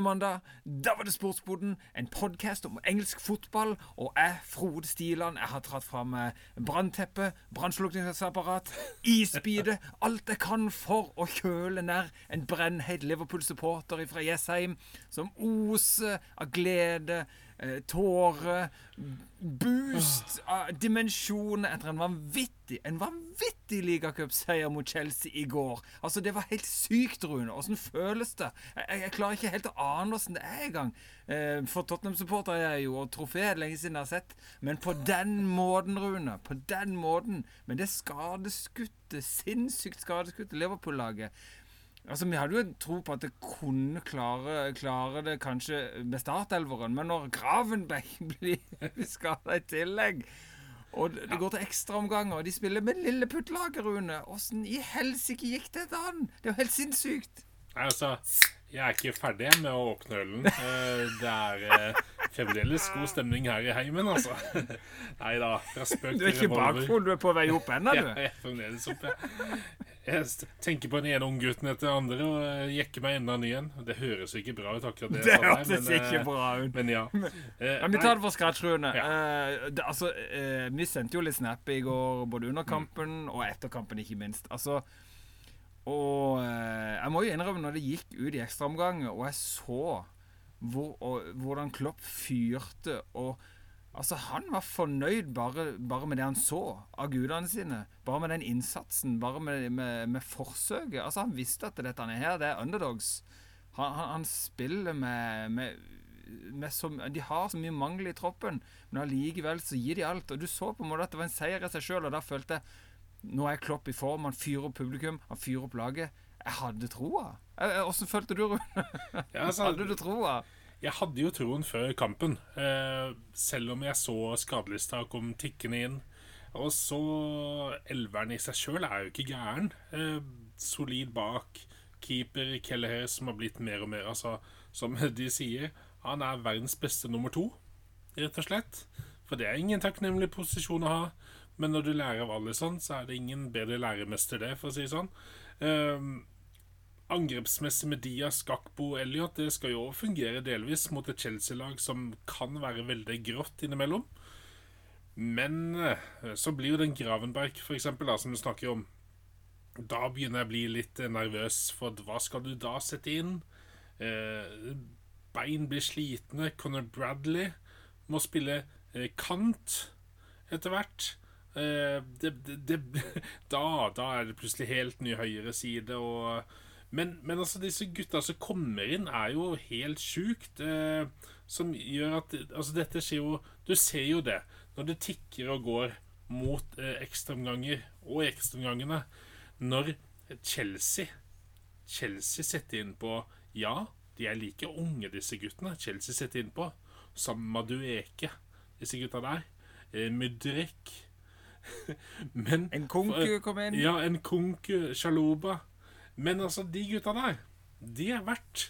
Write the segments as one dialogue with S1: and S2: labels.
S1: det mandag. Da var det Sportsboden, en podkast om engelsk fotball. Og jeg, Frode Stiland, jeg har tatt fram eh, brannteppe, brannslukningsapparat, isbite, alt jeg kan for å kjøle nær en brennheit Liverpool-supporter fra Jessheim som oser av glede tårer, boost, ah, dimensjon etter en vanvittig En vanvittig ligacupseier mot Chelsea i går. Altså, Det var helt sykt, Rune. Åssen føles det? Jeg, jeg, klarer ikke helt å ane åssen det er engang. Eh, for Tottenham-supporter er jeg jo, og trofé er det lenge siden jeg har sett. Men på den måten, Rune. På den måten. Men det skadeskutte, sinnssykt skadeskutte Liverpool-laget Altså, Vi hadde jo tro på at det kunne klare, klare det kanskje med startelveren, men når Gravenbeck blir skada i tillegg og det går til ekstraomganger, og de spiller med Lilleputt-laget, Rune. Åssen i helsike gikk det an? Det er jo helt sinnssykt.
S2: Nei, Altså, jeg er ikke ferdig med å åpne ølen. Eh, det er eh, fremdeles god stemning her i heimen, altså. Nei da. Fra spøk
S1: til revolver. Du er ikke bakfull, du er på vei opp ennå, du?
S2: Ja, jeg er fremdeles oppe. Jeg tenker på den ene unggutten etter den andre og eh, jekker meg enda ny en. Det høres ikke bra ut, akkurat det.
S1: Det hørtes ikke bra ut.
S2: Men ja.
S1: men vi tar det for scratch, Rune. Ja. Uh, det, altså, uh, vi sendte jo litt snap i går, både under kampen mm. og etter kampen, ikke minst. Altså og uh, jeg må jo innrømme, når det gikk ut i ekstraomgang, og jeg så hvor, og, hvordan Klopp fyrte og Altså, han var fornøyd bare, bare, med det han så av gudene sine. Bare med den innsatsen, bare med, med, med forsøket. Altså, han visste at dette er her, det er underdogs. Han, han, han spiller med, med så, De har så mye mangel i troppen, men allikevel så gir de alt. Og du så på en måte at det var en seier i seg sjøl, og da følte jeg nå er Klopp i form, han fyrer opp publikum, han fyrer opp laget. Jeg hadde troa. Åssen følte du, Rune? Ja, altså, hadde du troa?
S2: Jeg hadde jo troen før kampen, eh, selv om jeg så skadelista kom tikkende inn. Og så Elveren i seg sjøl er jo ikke gæren. Eh, solid bak. Keeper Kelleher som har blitt mer og mer Altså, som de sier, han er verdens beste nummer to, rett og slett. For det er ingen takknemlig posisjon å ha. Men når du lærer av Alison, så er det ingen bedre læremester det, for å si det sånn. Angrepsmessig med Diaz, Gakbo og Elliot det skal jo fungere delvis mot et Chelsea-lag som kan være veldig grått innimellom. Men eh, så blir jo den Gravenberg, for eksempel, da, som du snakker om Da begynner jeg å bli litt nervøs, for hva skal du da sette inn? Eh, bein blir slitne. Conor Bradley må spille eh, kant etter hvert. Det, det, det, da, da, er det plutselig helt ny høyre side. Og, men, men, altså disse gutta som kommer inn, er jo helt sjukt. Eh, som gjør at Altså, dette skjer jo Du ser jo det når det tikker og går mot eh, ekstraomganger og ekstraomgangene. Når Chelsea Chelsea setter inn på Ja, de er like unge, disse guttene. Chelsea setter inn på Sam Madueke, disse gutta der. Eh, Mudrik
S1: Men, en konku kom inn.
S2: Ja, en konku, Shaloba. Men altså, de gutta der, de er verdt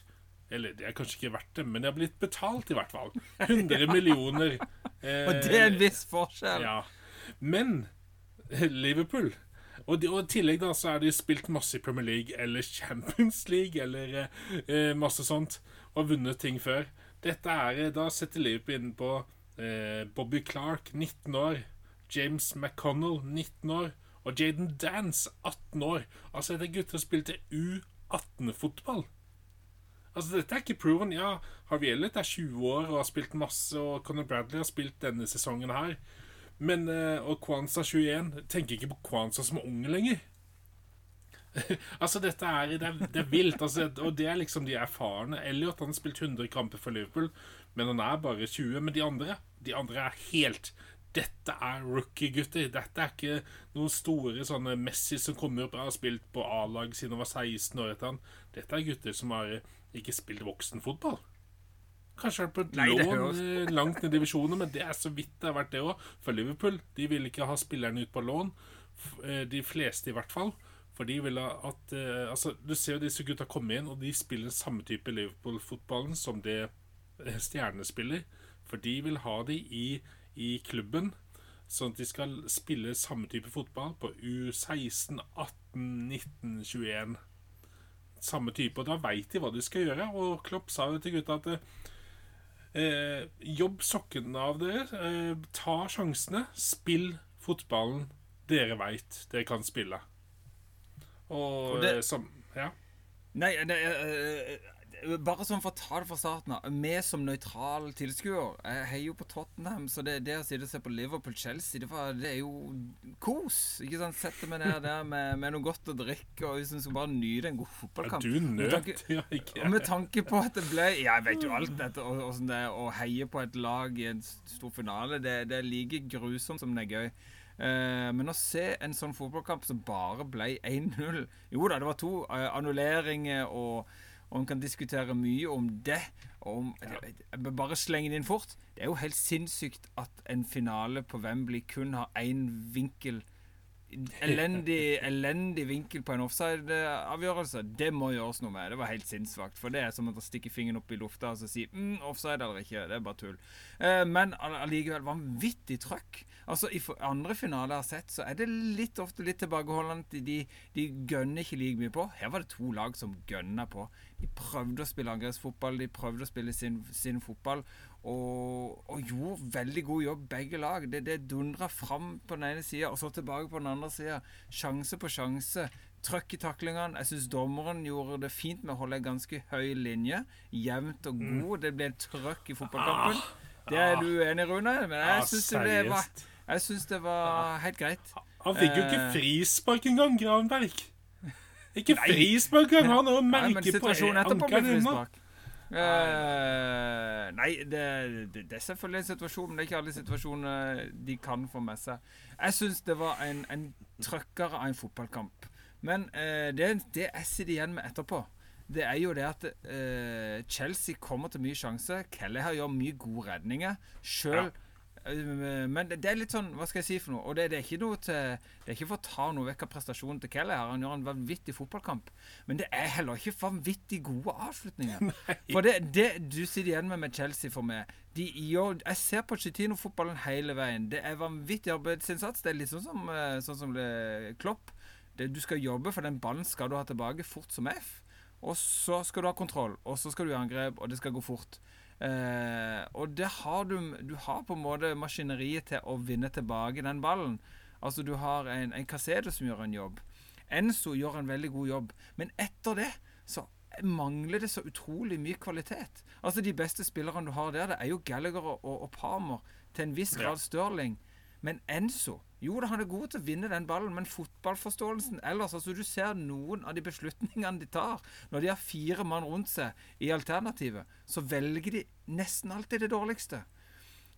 S2: Eller de er kanskje ikke verdt det, men de har blitt betalt, i hvert fall. 100 millioner.
S1: Eh, og det er en viss forskjell.
S2: Ja. Men Liverpool og, i tillegg da så er de spilt masse i Premier League eller Champions League eller eh, masse sånt. Og vunnet ting før. Dette er Da setter Liverpool inn på eh, Bobby Clark, 19 år. James McConnell, 19 år, og Jaden Dance, 18 år. Altså, dette er gutter som spilte U18-fotball. Altså, dette er ikke proven. Ja, Harvey Elliot er 20 år og har spilt masse, og Conor Bradley har spilt denne sesongen her. Men, eh, Og Kwanza 21 tenker ikke på Kwanza som unge lenger. altså, dette er, det er, det er vilt. Altså, og det er liksom de erfarne. Elliot han har spilt 100 kamper for Liverpool, men han er bare 20. Men de andre, de andre er helt dette er rookie-gutter. Dette er ikke noen store sånne Messi som kommer opp og har spilt på A-lag siden han var 16 år etter han. Dette er gutter som har ikke spilt voksenfotball. Kanskje vært på et Nei, lån eh, langt ned i divisjonen, men det er så vidt det har vært det òg. For Liverpool de vil ikke ha spillerne ut på lån. Eh, de fleste, i hvert fall. For de vil at uh, altså, Du ser jo disse gutta komme inn, og de spiller samme type Liverpool-fotballen som det stjernene spiller. For de vil ha de i i klubben. Sånn at de skal spille samme type fotball på U16, 18, 19, 21. samme type, og da veit de hva de skal gjøre. Og Klopp sa jo til gutta at eh, jobb sokkene av dere, eh, ta sjansene, spill fotballen dere veit dere kan spille. Og,
S1: Og det-
S2: eh, som Ja.
S1: Nei, det, bare sånn for å ta det fra starten av. Vi som nøytral tilskuer Jeg heier jo på Tottenham, så det, det å sitte og se på Liverpool-Chelsea, det, det er jo kos. Ikke sant? Sette meg ned der med, med noe godt å drikke, og en skal bare nyte en god
S2: ja
S1: fotballkamp.
S2: du
S1: Med
S2: nøt,
S1: tanke-
S2: ja, ikke
S1: Og med tanke på at det ble ja, Jeg vet jo alt dette, og åssen det er å heie på et lag i en stor finale. Det, det er like grusomt som det er gøy. Eh, men å se en sånn fotballkamp som bare ble 1-0 Jo da, det var to eh, annulleringer, og, og en kan diskutere mye om det. Om, jeg Bare slenge det inn fort. Det er jo helt sinnssykt at en finale på Wembley kun har én vinkel Elendig, elendig vinkel på en offside-avgjørelse. Det må gjøres noe med. Det var helt sinnssvakt. For det er som å stikke fingeren opp i lufta og si mm, offside eller ikke. Det er bare tull. Eh, men all- allikevel vanvittig trøkk. Altså, I andre finaler jeg har sett, så er det litt ofte litt tilbakeholdent. De, de gønner ikke like mye på. Her var det to lag som gønna på. De prøvde å spille angrepsfotball, de prøvde å spille sin, sin fotball. Og, og gjorde veldig god jobb, begge lag. Det, det dundra fram på den ene sida, og så tilbake på den andre sida. Sjanse på sjanse. Trøkk i taklingene. Jeg syns dommeren gjorde det fint med å holde en ganske høy linje. Jevnt og god. Det ble trøkk i fotballkampen. Det er du uenig i, Rune? Men jeg
S2: Ah,
S1: syns det, det var, synes det var helt greit.
S2: Han fikk jo ikke
S1: Eh.
S2: frispark engang, Granberg. Ikke frispark engang! Han har merke på ankelen ennå.
S1: Eh, nei, det, det, det er selvfølgelig en situasjon, men det er ikke alle situasjoner de kan få med seg. Jeg syns det var en, en trøkkere av en fotballkamp. Men uh, det, det jeg sitter igjen med etterpå, det er jo det at uh, Chelsea kommer til mye sjanse. Kelleher gjør mye gode redninger. Sjøl men det, er litt sånn Hva skal jeg si for noe? Og det, det er ikke noe til Det er ikke for å ta noe vekk av prestasjonen til Keller. Han gjør en vanvittig fotballkamp. Men det er heller ikke vanvittig gode avslutninger. For det, det du sitter igjen med med Chelsea for meg de gjør, Jeg ser på Chetino-fotballen hele veien. Det er vanvittig arbeidsinnsats. Det er litt sånn som, eh, sånn som det, Klopp. Det, du skal jobbe, for den ballen skal du ha tilbake fort som F. Og så skal du ha kontroll, og så skal du gjøre angrep, og det skal gå fort. Eh, og det har du Du har på en måte maskineriet til å vinne tilbake den ballen. Altså Du har en, en Casedo som gjør en jobb. Enzo gjør en veldig god jobb. Men etter det så mangler det så utrolig mye kvalitet. Altså De beste spillerne du har der, det er jo Gallagher og, og, Palmer. Til en viss
S2: Ja.
S1: grad Stirling. Men Enzo Jo da, han er god til å vinne den ballen, men fotballforståelsen ellers altså Du ser noen av de beslutningene de tar. Når de har fire mann rundt seg i alternativet, så velger de nesten alltid det dårligste.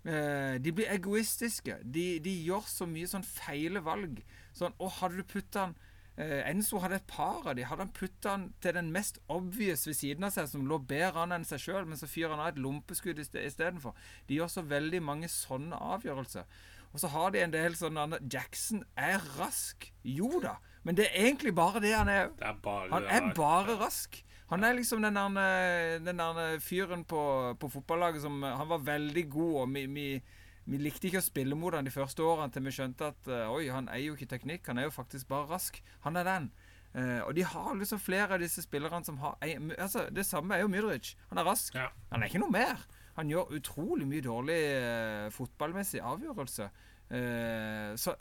S1: Eh, de blir egoistiske. De, de gjør så mye sånn feile valg. Sånn Å, hadde du putta han eh, Enzo hadde et par av de. Hadde han putta han til den mest obvious ved siden av seg, som lå bedre an enn seg sjøl, men så fyrer han av et lompeskudd istedenfor. De gjør så veldig mange sånne avgjørelser. Og så har de en del sånne Jackson er rask. Jo da, men det er egentlig bare det han er.
S2: Det er bare
S1: Han er bare rask. Han er liksom den der, eh, den der fyren på, på fotballaget som eh, Han var veldig god, og vi, vi, vi likte ikke å spille mot han de første årene til vi skjønte at eh, oi, han er jo ikke teknikk, han er jo faktisk bare rask. Han er den. Uh, og de har liksom flere av disse spillerne som har altså, Det samme er jo Mudric. Han er rask.
S2: Ja.
S1: Han er ikke noe mer. Han gjør utrolig mye dårlig eh, fotballmessig avgjørelse. Eh, så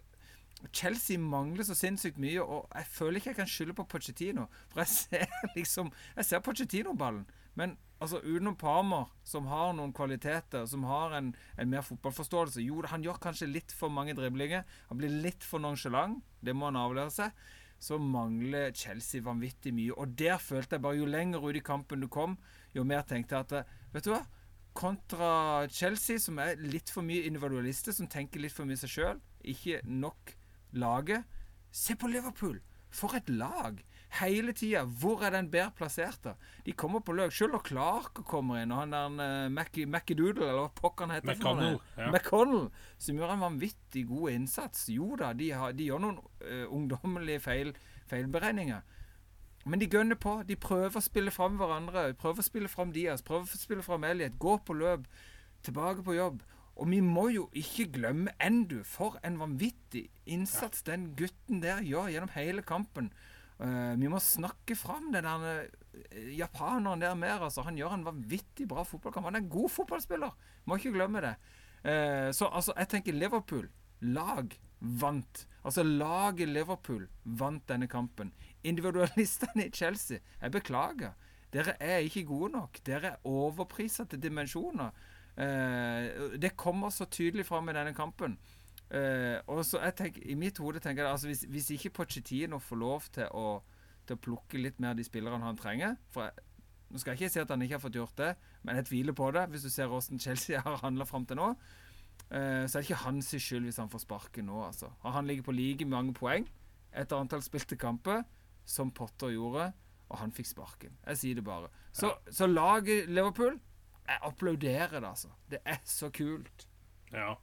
S1: Chelsea mangler så sinnssykt mye, og jeg føler ikke jeg kan skylde på Pochettino. For jeg ser liksom Jeg ser Pochettino-ballen. Men altså utenom Palmer, som har noen kvaliteter, som har en, en mer fotballforståelse Jo, han gjør kanskje litt for mange driblinger. Han blir litt for nonchalant. Det må han avlære seg. Så mangler Chelsea vanvittig mye. Og der følte jeg bare Jo lenger ut i kampen du kom, jo mer tenkte jeg at Vet du hva? Kontra Chelsea, som er litt for mye individualister, som tenker litt for mye seg sjøl. Ikke nok laget. Se på Liverpool! For et lag! Hele tida. Hvor er den bedre plassert? da? De kommer på løk. Selv når Clark kommer inn, og han der uh, Mackie, eller hva pokker han heter
S2: McConnell, ja.
S1: McConnell, som gjør en vanvittig god innsats. Jo da, de, har, de gjør noen uh, ungdommelige feil, feilberegninger. Men de gønner på. De prøver å spille fram hverandre. Prøver å spille fram Diaz, prøver å spille fram Elliot. Gå på løp. Tilbake på jobb. Og vi må jo ikke glemme Endu. For en vanvittig innsats den gutten der gjør gjennom hele kampen. Uh, vi må snakke fram den der eh, japaneren der mer. Altså. Han gjør en vanvittig bra fotballkamp. Han er en god fotballspiller. Må ikke glemme det. Uh, så altså, jeg tenker Liverpool, lag, vant. Altså laget Liverpool vant denne kampen. Individualistene i Chelsea, jeg beklager. Dere er ikke gode nok. Dere er overprisa til dimensjoner. Eh, det kommer så tydelig fram i denne kampen. Eh, og så jeg tenker, I mitt hode tenker jeg altså hvis, hvis ikke Pochettino får lov til å, til å plukke litt mer de spillerne han trenger for jeg, Nå skal jeg ikke si at han ikke har fått gjort det, men jeg tviler på det. Hvis du ser hvordan Chelsea har handla fram til nå, eh, så er det ikke hans skyld hvis han får sparken nå. altså. Han ligger på like mange poeng etter antall spilte kamper som Potter gjorde, og han fikk sparken. Jeg sier det bare. Så, ja. så laget Liverpool Jeg applauderer det, altså. Det er så kult.
S2: Ja.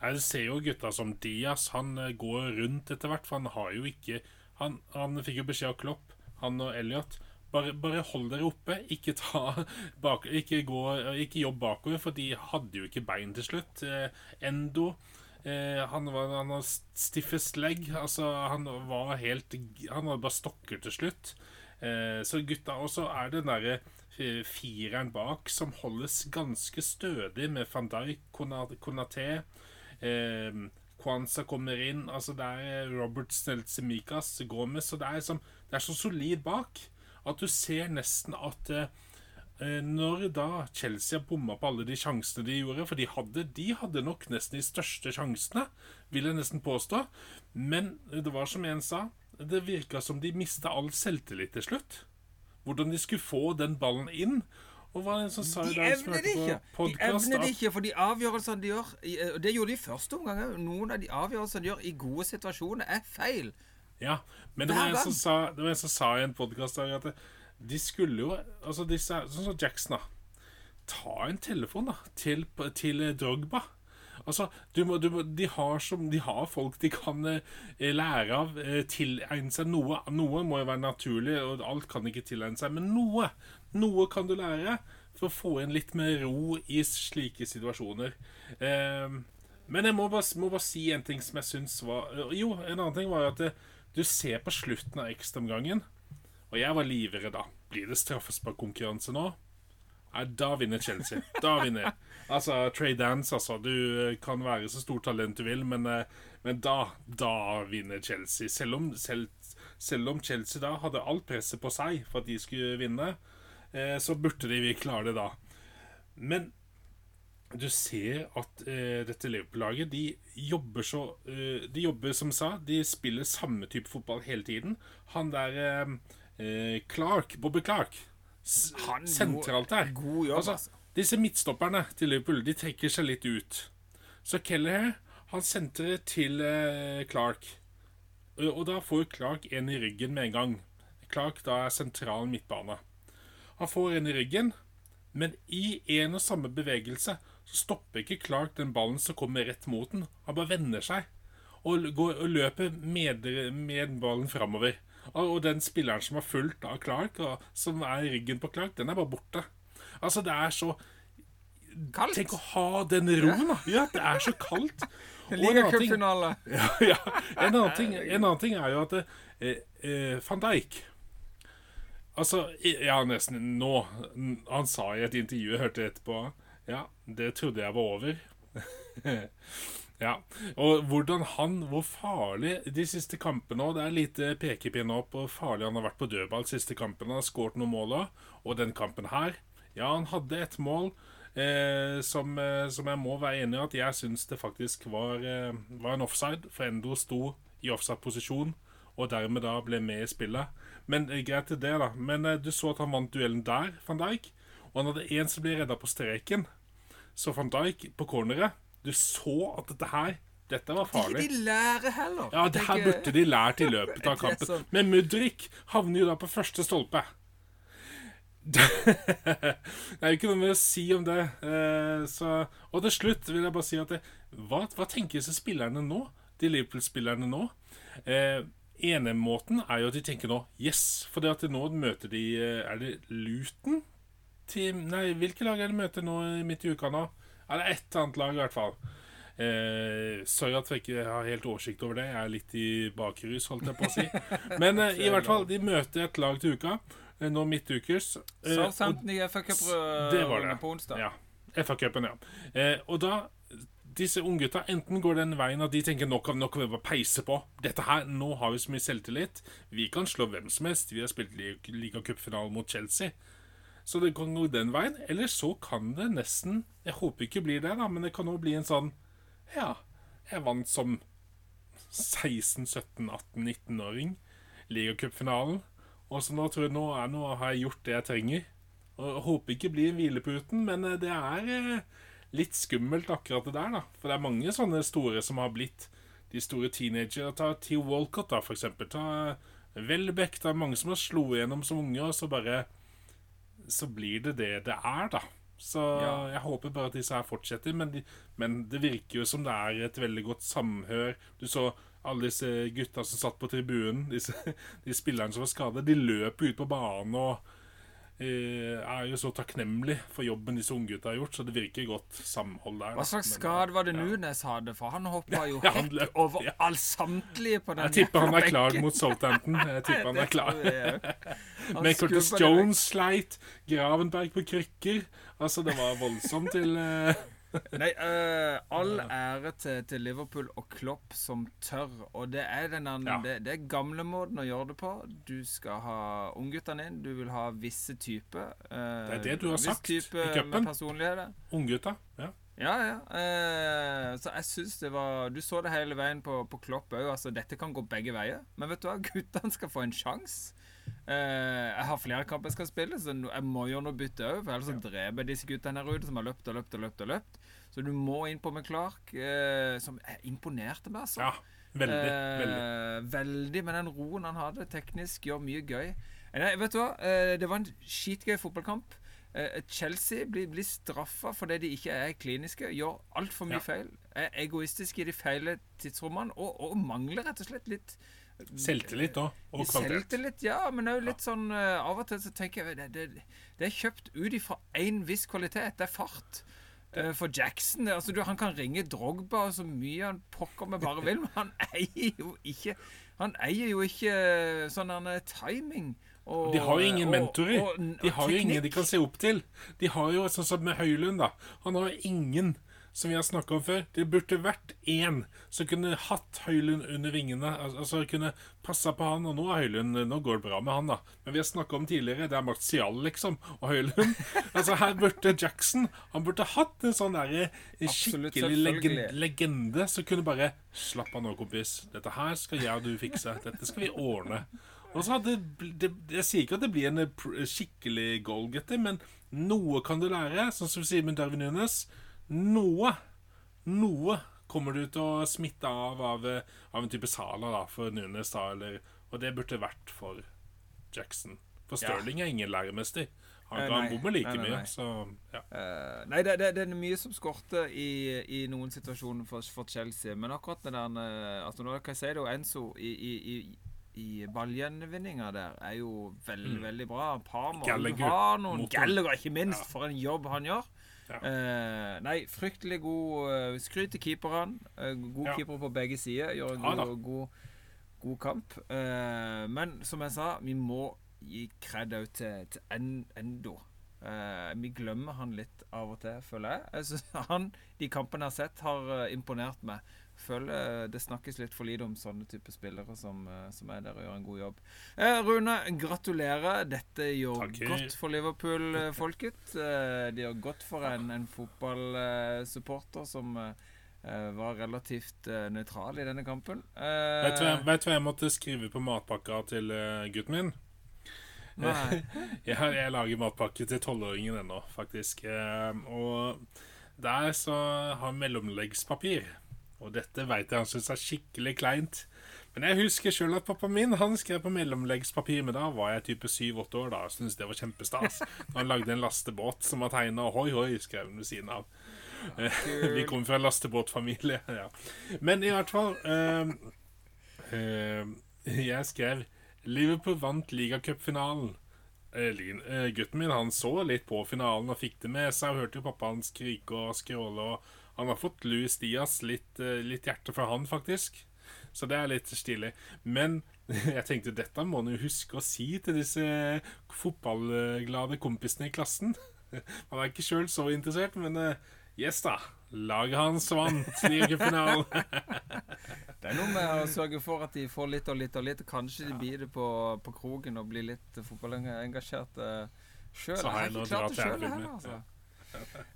S2: Jeg ser jo gutta som Diaz. Han eh, går rundt etter hvert, for han har jo ikke Han, han fikk jo beskjed av Klopp, han og Elliot. Bare, bare, hold dere oppe. Ikke, ta bak, ikke, gå, ikke jobb bakover, for de hadde jo ikke bein til slutt. Eh, Endo eh, han, var, han var stiffest legg. Altså, han var helt Han hadde bare stokker til slutt. Eh, så gutta Og så er det den derre eh, fireren bak som holdes ganske stødig med van Dijk, Konaté eh, Kwanza kommer inn. Altså Det er Robert Stelzemikas Gomez. Og det er, som, det er så solid bak at du ser nesten at eh, når da Chelsea bomma på alle de sjansene de gjorde For de hadde, de hadde nok nesten de største sjansene, vil jeg nesten påstå. Men det var som en sa, det virka som de mista all selvtillit til slutt. Hvordan de skulle få den ballen inn. Og hva er det som sa
S1: de evner det ikke. de evner det ikke, for de avgjørelsene de gjør og Det gjorde de i første omgang òg. Noen av de avgjørelsene de gjør i gode situasjoner, er feil.
S2: Ja, men det var en som sa, det var en som sa i en podkast at de skulle jo altså disse, Sånn som Jackson, da. Ta en telefon da til, til Drogba. Altså, du må, du må, de, har som, de, har folk de kan eh, lære av, eh, tilegne seg noe. Noe må jo være naturlig, og alt kan ikke tilegne seg, men noe. Noe kan du lære for å få inn litt mer ro i slike situasjoner. Eh, men jeg må bare, må bare, si en ting som jeg syns var Jo, en annen ting var at det, du ser på slutten av ekstraomgangen, og jeg var livredd da. Blir det straffesparkkonkurranse nå? Nei, da vinner Chelsea. Da vinner jeg. Altså, Trey Dance, altså. Du kan være så stort talent du vil, men, eh, men da, da vinner Chelsea. Selv om, selv, selv om Chelsea da hadde alt presset på seg for at de skulle vinne, Eh, så burde de klare det da. Men du ser at eh, dette Liverpool-laget De jobber så eh, De jobber, som sa, de spiller samme type fotball hele tiden. Han der eh, eh Clark, Bobby Clark Han sentralt der.
S1: God jobb, altså, altså.
S2: Disse midtstopperne til Liverpool De trekker seg litt ut. Så Keller han sentrer til eh, Clark. Og da får Clark en i ryggen med en gang. Clark da er sentral midtbane. Han får en i ryggen, men i en og samme bevegelse så stopper ikke Clark den ballen som kommer rett mot den. Han bare vender seg og, går, og løper med, med ballen framover. Og, og, den spilleren som har fulgt av Clark, og som er i ryggen på Clark, den er bare borte. Altså, det er så
S1: Kaldt.
S2: Tenk å ha den roen, da. Ja, det er så kaldt.
S1: Ligacupfinale.
S2: Ja, ja. En, annen ting, en annen ting er jo at eh, eh, van Dijk Altså, ja, nesten nå Han sa i et intervju jeg hørte etterpå Ja, det trodde jeg var over. ja. Og hvordan han Hvor farlig de siste kampene òg Det er lite pekepinn opp hvor farlig han har vært på dødball de siste kampene. Han har skåret noen mål òg. Og den kampen her Ja, han hadde et mål eh, som, eh, som, jeg må være enig i at jeg syns det faktisk var, eh, var en offside. For Endo sto i offside-posisjon og dermed da ble med i spillet. Men eh, greit til det, da. Men eh, du så at han vant duellen der, van Dijk. Og han hadde en som ble redda på streken. Så van Dijk på corneret Du så at dette her dette var farlig.
S1: Ikke de lærer heller.
S2: Ja, det her burde de lært i løpet av kampen. Men Mudrik havner jo da på første stolpe. det er jo ikke noe med å si om det. Eh, så, og til slutt vil jeg bare si at det, hva, hva disse spillerne nå? De Liverpool-spillerne nå? Enemåten er jo at de tenker nå Yes! For det at nå møter de eh, Er det Luton? Nei, hvilke lag er det møter nå midt i uka nå? Er det et annet lag, i hvert fall. Eh, sorry at jeg ikke har helt oversikt over det. Jeg er litt i bakrus, holdt jeg på å si. Men eh, i hvert fall, de møter et lag til uka. Eh, nå midtukers. Eh,
S1: Southampton i
S2: FA-cuprunde
S1: Cup-runde på onsdag.
S2: Ja. FA-cupen, ja. Eh, og da disse unggutta enten går den veien at de tenker nå kan, nok, vi bare peise på. Dette her, Nå har vi så mye selvtillit. Vi kan slå hvem som helst. Vi har spilt li- ligacupfinalen mot Chelsea. Så det kan gå den veien. Eller så kan det nesten Jeg håper ikke blir det, da, men det kan òg bli en sånn Ja, jeg vant som 16-, 17-, 18-, 19-åring ligacupfinalen. Og så nå tror jeg nå, er, nå har jeg gjort det jeg trenger. Og jeg håper ikke blir hvileputen, men eh, det er eh, litt skummelt akkurat det der, da. For det er mange sånne store som har blitt de store teenagere. Ta Theo Walcott, da, for eksempel. Ta eh, Welbeck. Det er mange som har slo igjennom som unge, og så bare Så blir det det det er, da. Så
S1: Ja.
S2: jeg håper bare at disse her fortsetter, men, de, men det virker jo som det er et veldig godt samhør. Du så alle disse gutta som satt på tribunen, disse, de spillerne som var skadet, de løper ut på banen og er jo så takknemlig for jobben disse unggutta har gjort, så det virker godt samhold der.
S1: Hva slags skade var det
S2: ja.
S1: Nunes hadde? For han hoppa jo
S2: Ja, han løp,
S1: over
S2: ja.
S1: all samtlige på den
S2: Jeg tipper han er klar mot Southampton. Jeg tipper han er klar. Med Curtis. Jones sleit. Gravenberg på krykker. Altså, det var voldsomt til eh,
S1: Nei, uh, all ære til, til Liverpool og Klopp som tør. Og det er den
S2: Ja.
S1: det, det er gamlemåten å gjøre det på. Du skal ha ungguttene inn. Du vil ha visse typer. Uh,
S2: Det er det du har sagt i cupen. unggutta. Ja.
S1: Ja, ja. Eh, så jeg syns det var Du så det hele veien på, på Klopp òg. Altså, dette kan gå begge veier. Men vet du hva? Guttene skal få en sjanse. Eh, jeg har flere kamper jeg skal spille, så jeg må gjøre noe bytte òg. Ellers ja. dreper jeg disse guttene her ute som har løpt og løpt og løpt. og løpt Så du må inn på McClark, eh, som imponerte meg, altså.
S2: ja. Veldig.
S1: Eh,
S2: veldig.
S1: veldig, men den roen han hadde teknisk, gjør mye gøy. Eh, Nei, vet du hva? Det var en skitgøy fotballkamp. Chelsea blir, blir straffa fordi de ikke er kliniske, gjør altfor mye
S2: Ja.
S1: feil. Er egoistiske i de feile tidsrommene og, og mangler rett og slett litt
S2: Selvtillit òg. Og kvalitet.
S1: Selvtillit, ja, men òg litt sånn eh, Av og til så tenker jeg det, det, det er kjøpt ut ifra én viss kvalitet. Det er fart. Eh, For Jackson altså du, Han kan ringe Drogba så mye han pokker meg bare vil, men han eier jo ikke Han eier jo ikke eh, sånn timing. Og,
S2: De har jo ingen mentorer.
S1: og- og
S2: De har jo ingen de kan se opp til. De har jo sånn som med Høylund, da. Han har ingen, som vi har snakka om før. Det burde vært én som kunne hatt Høylund under vingene. Altså kunne passa på han. Og nå er Høylund Nå går det bra med han, da. Men vi har snakka om tidligere, det er Martial, liksom. Og Høylund. Altså her burde Jackson Han burde hatt en sånn derre skikkelig
S1: legende,
S2: legende som kunne bare Slapp av nå, kompis. Dette her skal jeg og du fikse. Dette skal vi ordne. Og så hadde det, Jeg sier ikke at det blir en eh, skikkelig goalgetter, men noe kan du lære. Sånn som Simen Darwin Nunes. Noe Noe kommer du til å smitte av av, eh, av en type Sala da, for Nunes. da, eller, Og det burde vært for Jackson. For. Stirling er ingen læremester. Han
S1: Eh,
S2: kan
S1: nei.
S2: bomme like
S1: Nei, nei, nei.
S2: mye, så ja.
S1: Uh, nei, det, det, det er mye som skorter i, i noen situasjoner for, for Chelsea. Men akkurat den der eh, altså Nå kan jeg si det, og Enzo i, i, i, i ballgjenvinninga der er jo veldig, veldig bra. Palmer
S2: Mm. Gallagher,
S1: har noen. Gallagher, ikke minst.
S2: Ja.
S1: For en jobb han gjør.
S2: Ja.
S1: Eh, nei, fryktelig god uh, Skryt til keeperne. Eh, god
S2: Ja.
S1: keeper på begge sider. Gjør en
S2: Ja
S1: god, god, god kamp. Eh, men som jeg sa, vi må gi kred òg til, til En- Endo. Eh, vi glemmer han litt av og til, føler jeg. jeg synes han, De kampene jeg har sett, har eh, imponert meg. Føler eh, det snakkes litt for lite om sånne type spillere som, eh, som er der og gjør en god jobb. Eh, Rune, gratulerer. Dette gjør
S2: Takk.
S1: godt for Liverpool-folket. Eh, det gjør godt for en, en fotballsupporter som eh, eh, var relativt eh, nøytral i denne kampen. Eh,
S2: Vet du vet du hva jeg måtte skrive på matpakka til eh, gutten min?
S1: nei.
S2: Jeg, jeg lager matpakke til tolvåringen ennå, faktisk. Eh, og der så har mellomleggspapir. Og dette veit jeg han syns er skikkelig kleint. Men jeg husker sjøl at pappa min han skrev på mellomleggspapir, men da var jeg type syv-åtte år da og syntes det var kjempestas. Da han lagde en lastebåt som var tegna hoi hoi, skrev han ved siden av. Eh, Vi kom fra en lastebåtfamilie, ja. Men i hvert fall øh, øh, Jeg skrev Liverpool vant ligacupfinalen. Gutten min han så litt på finalen og fikk det med seg. Og hørte jo pappa hans skrike og skråle. Og Han har fått Louis Diaz litt, eh, litt hjerte fra han, faktisk. Så det er litt stilig. Men jeg tenkte dette må han jo huske å si til disse fotballglade kompisene i klassen. Han er ikke sjøl så interessert, men eh, yes, da. Laget hans vant ligafinalen.
S1: Det er noe med å sørge for at de får litt og litt og litt. Kanskje de biter på, på kroken og blir litt fotballengasjert uh, sjøl.
S2: Så har jeg
S1: ikke
S2: noe å
S1: klart det
S2: til Erlend
S1: heller,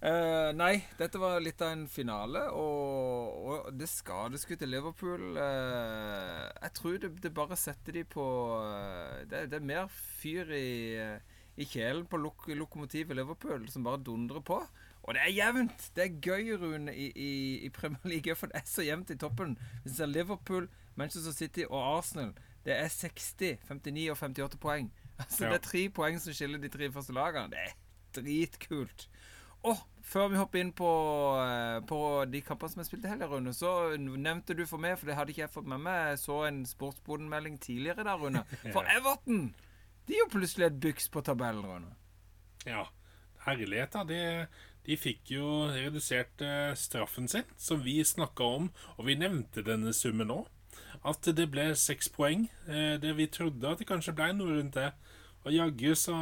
S1: Eh, nei, dette var litt av en finale, og, og det skadeskutte Liverpool uh, Jeg tror det, det bare setter de på uh, det, det er mer fyr i, i kjelen på lok lokomotivet Liverpool, som bare dundrer på. Og det er jevnt! Det er gøy, Rune, i, i, i Premier League, for det er så jevnt i toppen. Hvis du ser Liverpool, Manchester City og Arsenal, det er 60, 59 og 58 poeng. Altså,
S2: Ja.
S1: Det er tre poeng som skiller de tre første lagene. Det er dritkult. Og før vi hopper inn på, eh, på de kampene som jeg spilte i helga, Rune, så nevnte du for meg, for det hadde ikke jeg fått med meg, jeg så en Sportsboden-melding tidligere der, Rune. For Everton! De er jo plutselig et byks på tabellen, Rune.
S2: Ja, herlighet da. De, de fikk jo redusert eh, straffen sin, som vi snakka om, og vi nevnte denne summen òg. At det ble seks poeng. Eh, det vi trodde at det kanskje ble noe rundt det. Og jaggu så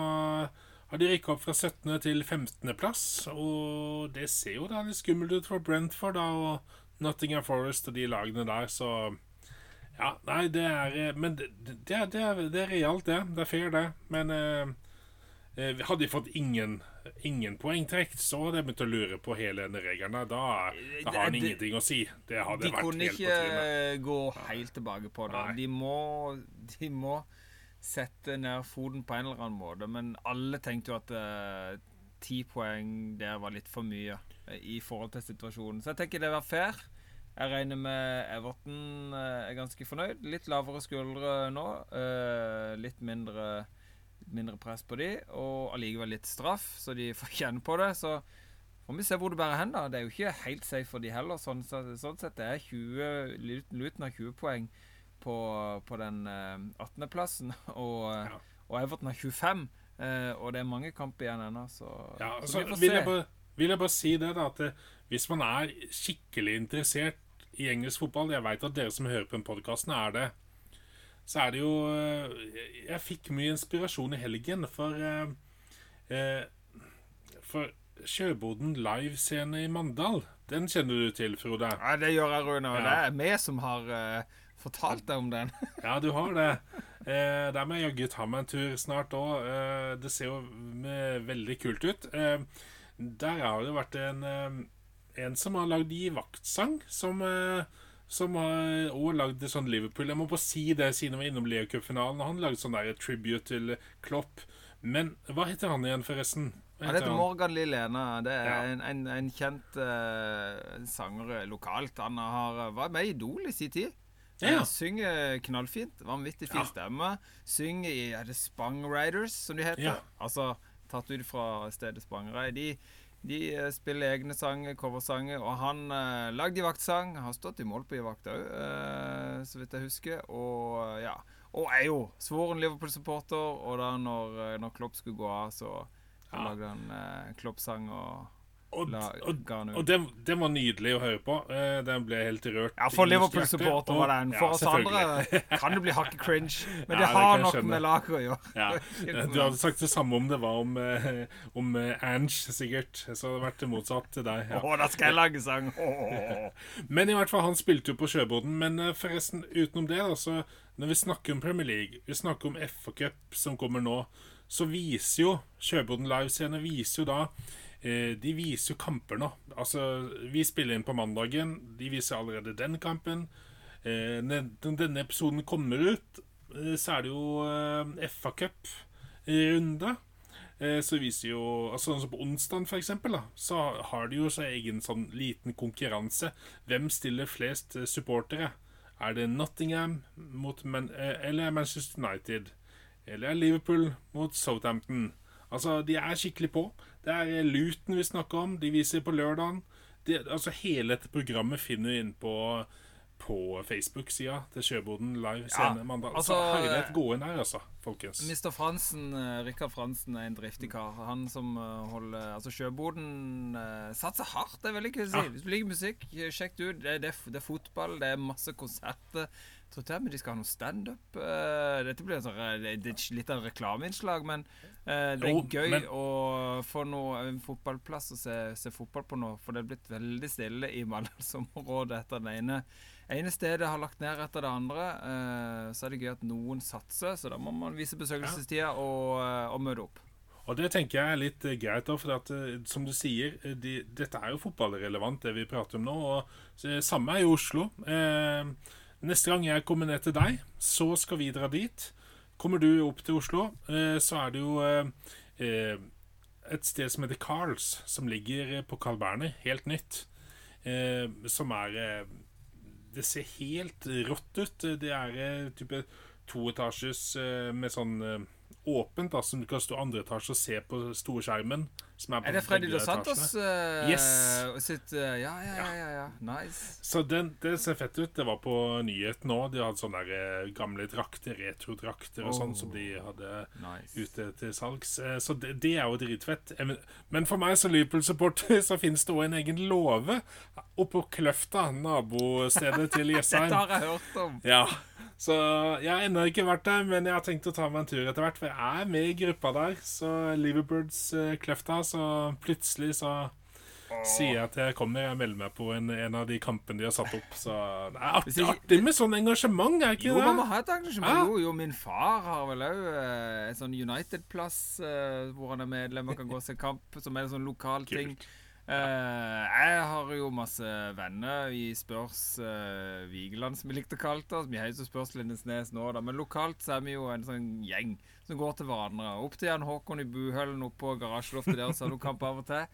S2: har de rykka opp fra 17. til 15. plass, og det ser jo da litt skummelt ut for Brentford da, og Nottingham Forest og de lagene der, så ja, nei, det er eh, Men det, det, er, det, er, det er realt, det. Det er fair, det. Men eh, eh, hadde de fått ingen, ingen poengtrekk, så hadde jeg begynt å lure på hele denne regelen. Da, da har han
S1: Det-
S2: ingenting å si. Det hadde
S1: De
S2: vært
S1: kunne
S2: helt på
S1: ikke gå helt tilbake på det. De må, de må sette ned foten på en eller annen måte. Men alle tenkte jo at eh, ti poeng der var litt for mye uh, i forhold til situasjonen. Så jeg tenker det var fair. Jeg regner med Everton uh, er ganske fornøyd. Litt lavere skuldre nå. litt mindre, mindre press på de, og allikevel litt straff, så de får kjenne på det. Så får vi se hvor det bærer hen. da Det er jo ikke helt safe for de heller. Sånn, sånn sett det er 20 luten har 20 poeng på, på den eh, 18.-plassen, og,
S2: Ja.
S1: og Everton har 25. eh, og det er mange kamper igjen ennå, så,
S2: Ja,
S1: så
S2: så
S1: vi får
S2: vil
S1: se.
S2: jeg, bare, vil jeg bare si det, da, at eh, hvis man er skikkelig interessert i engelsk fotball Jeg veit at dere som hører på den podkasten, er det. Så er det jo eh, jeg- Jeg fikk mye inspirasjon i helgen, for eh, eh, For Sjøboden livescene i Mandal, den kjenner du til, Frode?
S1: Ja, det gjør jeg, Rune. Og
S2: Ja.
S1: det er vi som har eh, fortalt deg om den.
S2: Ja, du har det. Eh, der må jeg jaggu ta meg en tur snart òg. Eh, det ser jo veldig kult ut. Eh, der har det vært en, eh, en som har lagd givaktsang, som eh, som har også lagd sånn Liverpool Jeg må bare si det siden vi var innom Leocupfinalen. Han lagde sånn der tribute til Klopp. Men hva heter han igjen, forresten?
S1: Han heter Morgan Lillena. Det er
S2: Ja.
S1: en, en, en kjent uh, sanger lokalt. Han har var med i Idol i sin tid.
S2: Ja.
S1: Han synger knallfint. Vanvittig fin
S2: Ja.
S1: stemme. Synger i er det Spang Riders, som de heter.
S2: Ja.
S1: Altså tatt ut fra stedet Spangereid. De, de eh, spiller egne sanger, coversanger, og han eh, lagde vaktsang. Har stått i mål på i vakt òg, så vidt jeg husker. Og ja. Og er jo svoren Liverpool-supporter, og da når, eh, når Klopp skulle gå av, så
S2: Ja.
S1: lagde han eh, Klopp-sang og
S2: Og,
S1: la,
S2: og, og den, den var nydelig å høre på. Eh, den ble helt rørt.
S1: Ja, for. Liverpool-supporter var den.
S2: Ja,
S1: For oss andre kan det bli hakket cringe, men
S2: Ja,
S1: det
S2: det
S1: har
S2: det
S1: nok
S2: skjønne.
S1: med laget å gjøre.
S2: Ja. Du hadde sagt det samme om det var om, eh, om eh, Ange, sikkert. Så det hadde det vært motsatt til deg.
S1: Å,
S2: Ja.
S1: da skal jeg lage sang!
S2: Men i hvert fall, han spilte jo på Sjøboden. Men forresten, utenom det, da, så når vi snakker om Premier League, vi snakker om FA Cup som kommer nå, så viser jo Sjøboden Live-scene viser jo da De viser jo kamper nå. Altså, vi spiller inn på mandagen. De viser allerede den kampen. Eh, når denne episoden kommer ut, eh, så er det jo eh, FA Cup-runde. Eh, så viser jo altså Sånn på onsdag, for eksempel, så har de jo så egen sånn liten konkurranse. Hvem stiller flest eh, supportere? Er det Nottingham mot Man eh, eller Manchester United? Eller er Liverpool mot Southampton? Altså, de er skikkelig på. Det er eh, Luton vi snakker om. De viser på lørdagen. De, altså, hele dette programmet finner du inn på, på Facebook-sida til Sjøboden live scene mandag.
S1: altså,
S2: så herlighet, gå inn her, altså, folkens.
S1: Mr. Fransen, eh, Rikard Fransen er en driftig kar. Han som eh, holder Altså, Sjøboden satser hardt. Det er veldig ikke si.
S2: Ja.
S1: Hvis du liker musikk, sjekk det ut. Det det, det er fotball, det er masse konserter. Tror til men de skal ha noe standup. Uh, dette blir sånn, det er litt av et reklameinnslag, men uh, det er
S2: Jo,
S1: gøy
S2: men-
S1: å få noe, en fotballplass å se, se fotball på nå. For det er blitt veldig stille i Mandalsområdet etter det ene ene stedet har lagt ned etter det andre. Uh, så er det gøy at noen satser, så da må man vise besøkelsestida og, og møte opp.
S2: Og det tenker jeg er litt greit, da, for at, som du sier, de, dette er jo fotballrelevant, det vi prater om nå. Og så, samme er i Oslo. Eh, neste gang jeg kommer ned til deg, så skal vi dra dit. Kommer du opp til Oslo, eh, så er det jo eh, eh, et sted som heter Carls, som ligger på Carl Berner, helt nytt. Som er Det ser helt rått ut. Det er type toetasjes med sånn åpent, da, som du kan stå andre etasje og se på storskjermen. Som er, på
S1: Er det Freddy Dos Santos eh,
S2: Yes.
S1: sitt uh, ja, ja, ja, ja, ja. Nice.
S2: Så den, det ser fett ut. Det var på nyheten nå. De hadde sånne der, eh, gamle drakter, retrodrakter og sånn,
S1: Oh.
S2: som de hadde
S1: nice.
S2: ute til salgs. Så det, det er jo dritfett. Men- Men for meg som Liverpool-supporter så finnes det òg en egen låve oppå Kløfta, nabostedet til Jessheim.
S1: Dette har jeg hørt om.
S2: Ja, så jeg har ennå ikke vært der, men jeg har tenkt å ta meg en tur etter hvert. For jeg er med i gruppa der, så Liverbirds uh, Kløfta, så plutselig så sier jeg at jeg kommer. Jeg melder meg på en, en av de kampene de har satt opp. Så det er artig, artig med sånn engasjement, er ikke
S1: Jo, man må ha et engasjement.
S2: Ja.
S1: Jo, jo, min far har vel òg en sånn United-plass uh, hvor han er medlem og kan gå og se kamp, som er en sånn lokal ting.
S2: Kult.
S1: Eh, jeg har jo masse venner i Spørs uh, Vigeland, som vi likte å kalle det. Vi heter Spørs Lindesnes nå, da. Men lokalt så er vi jo en sånn gjeng som går til hverandre. Opp til Jan Håkon i Buhøllen, opp på garasjeloftet der, så har du kamp av og til.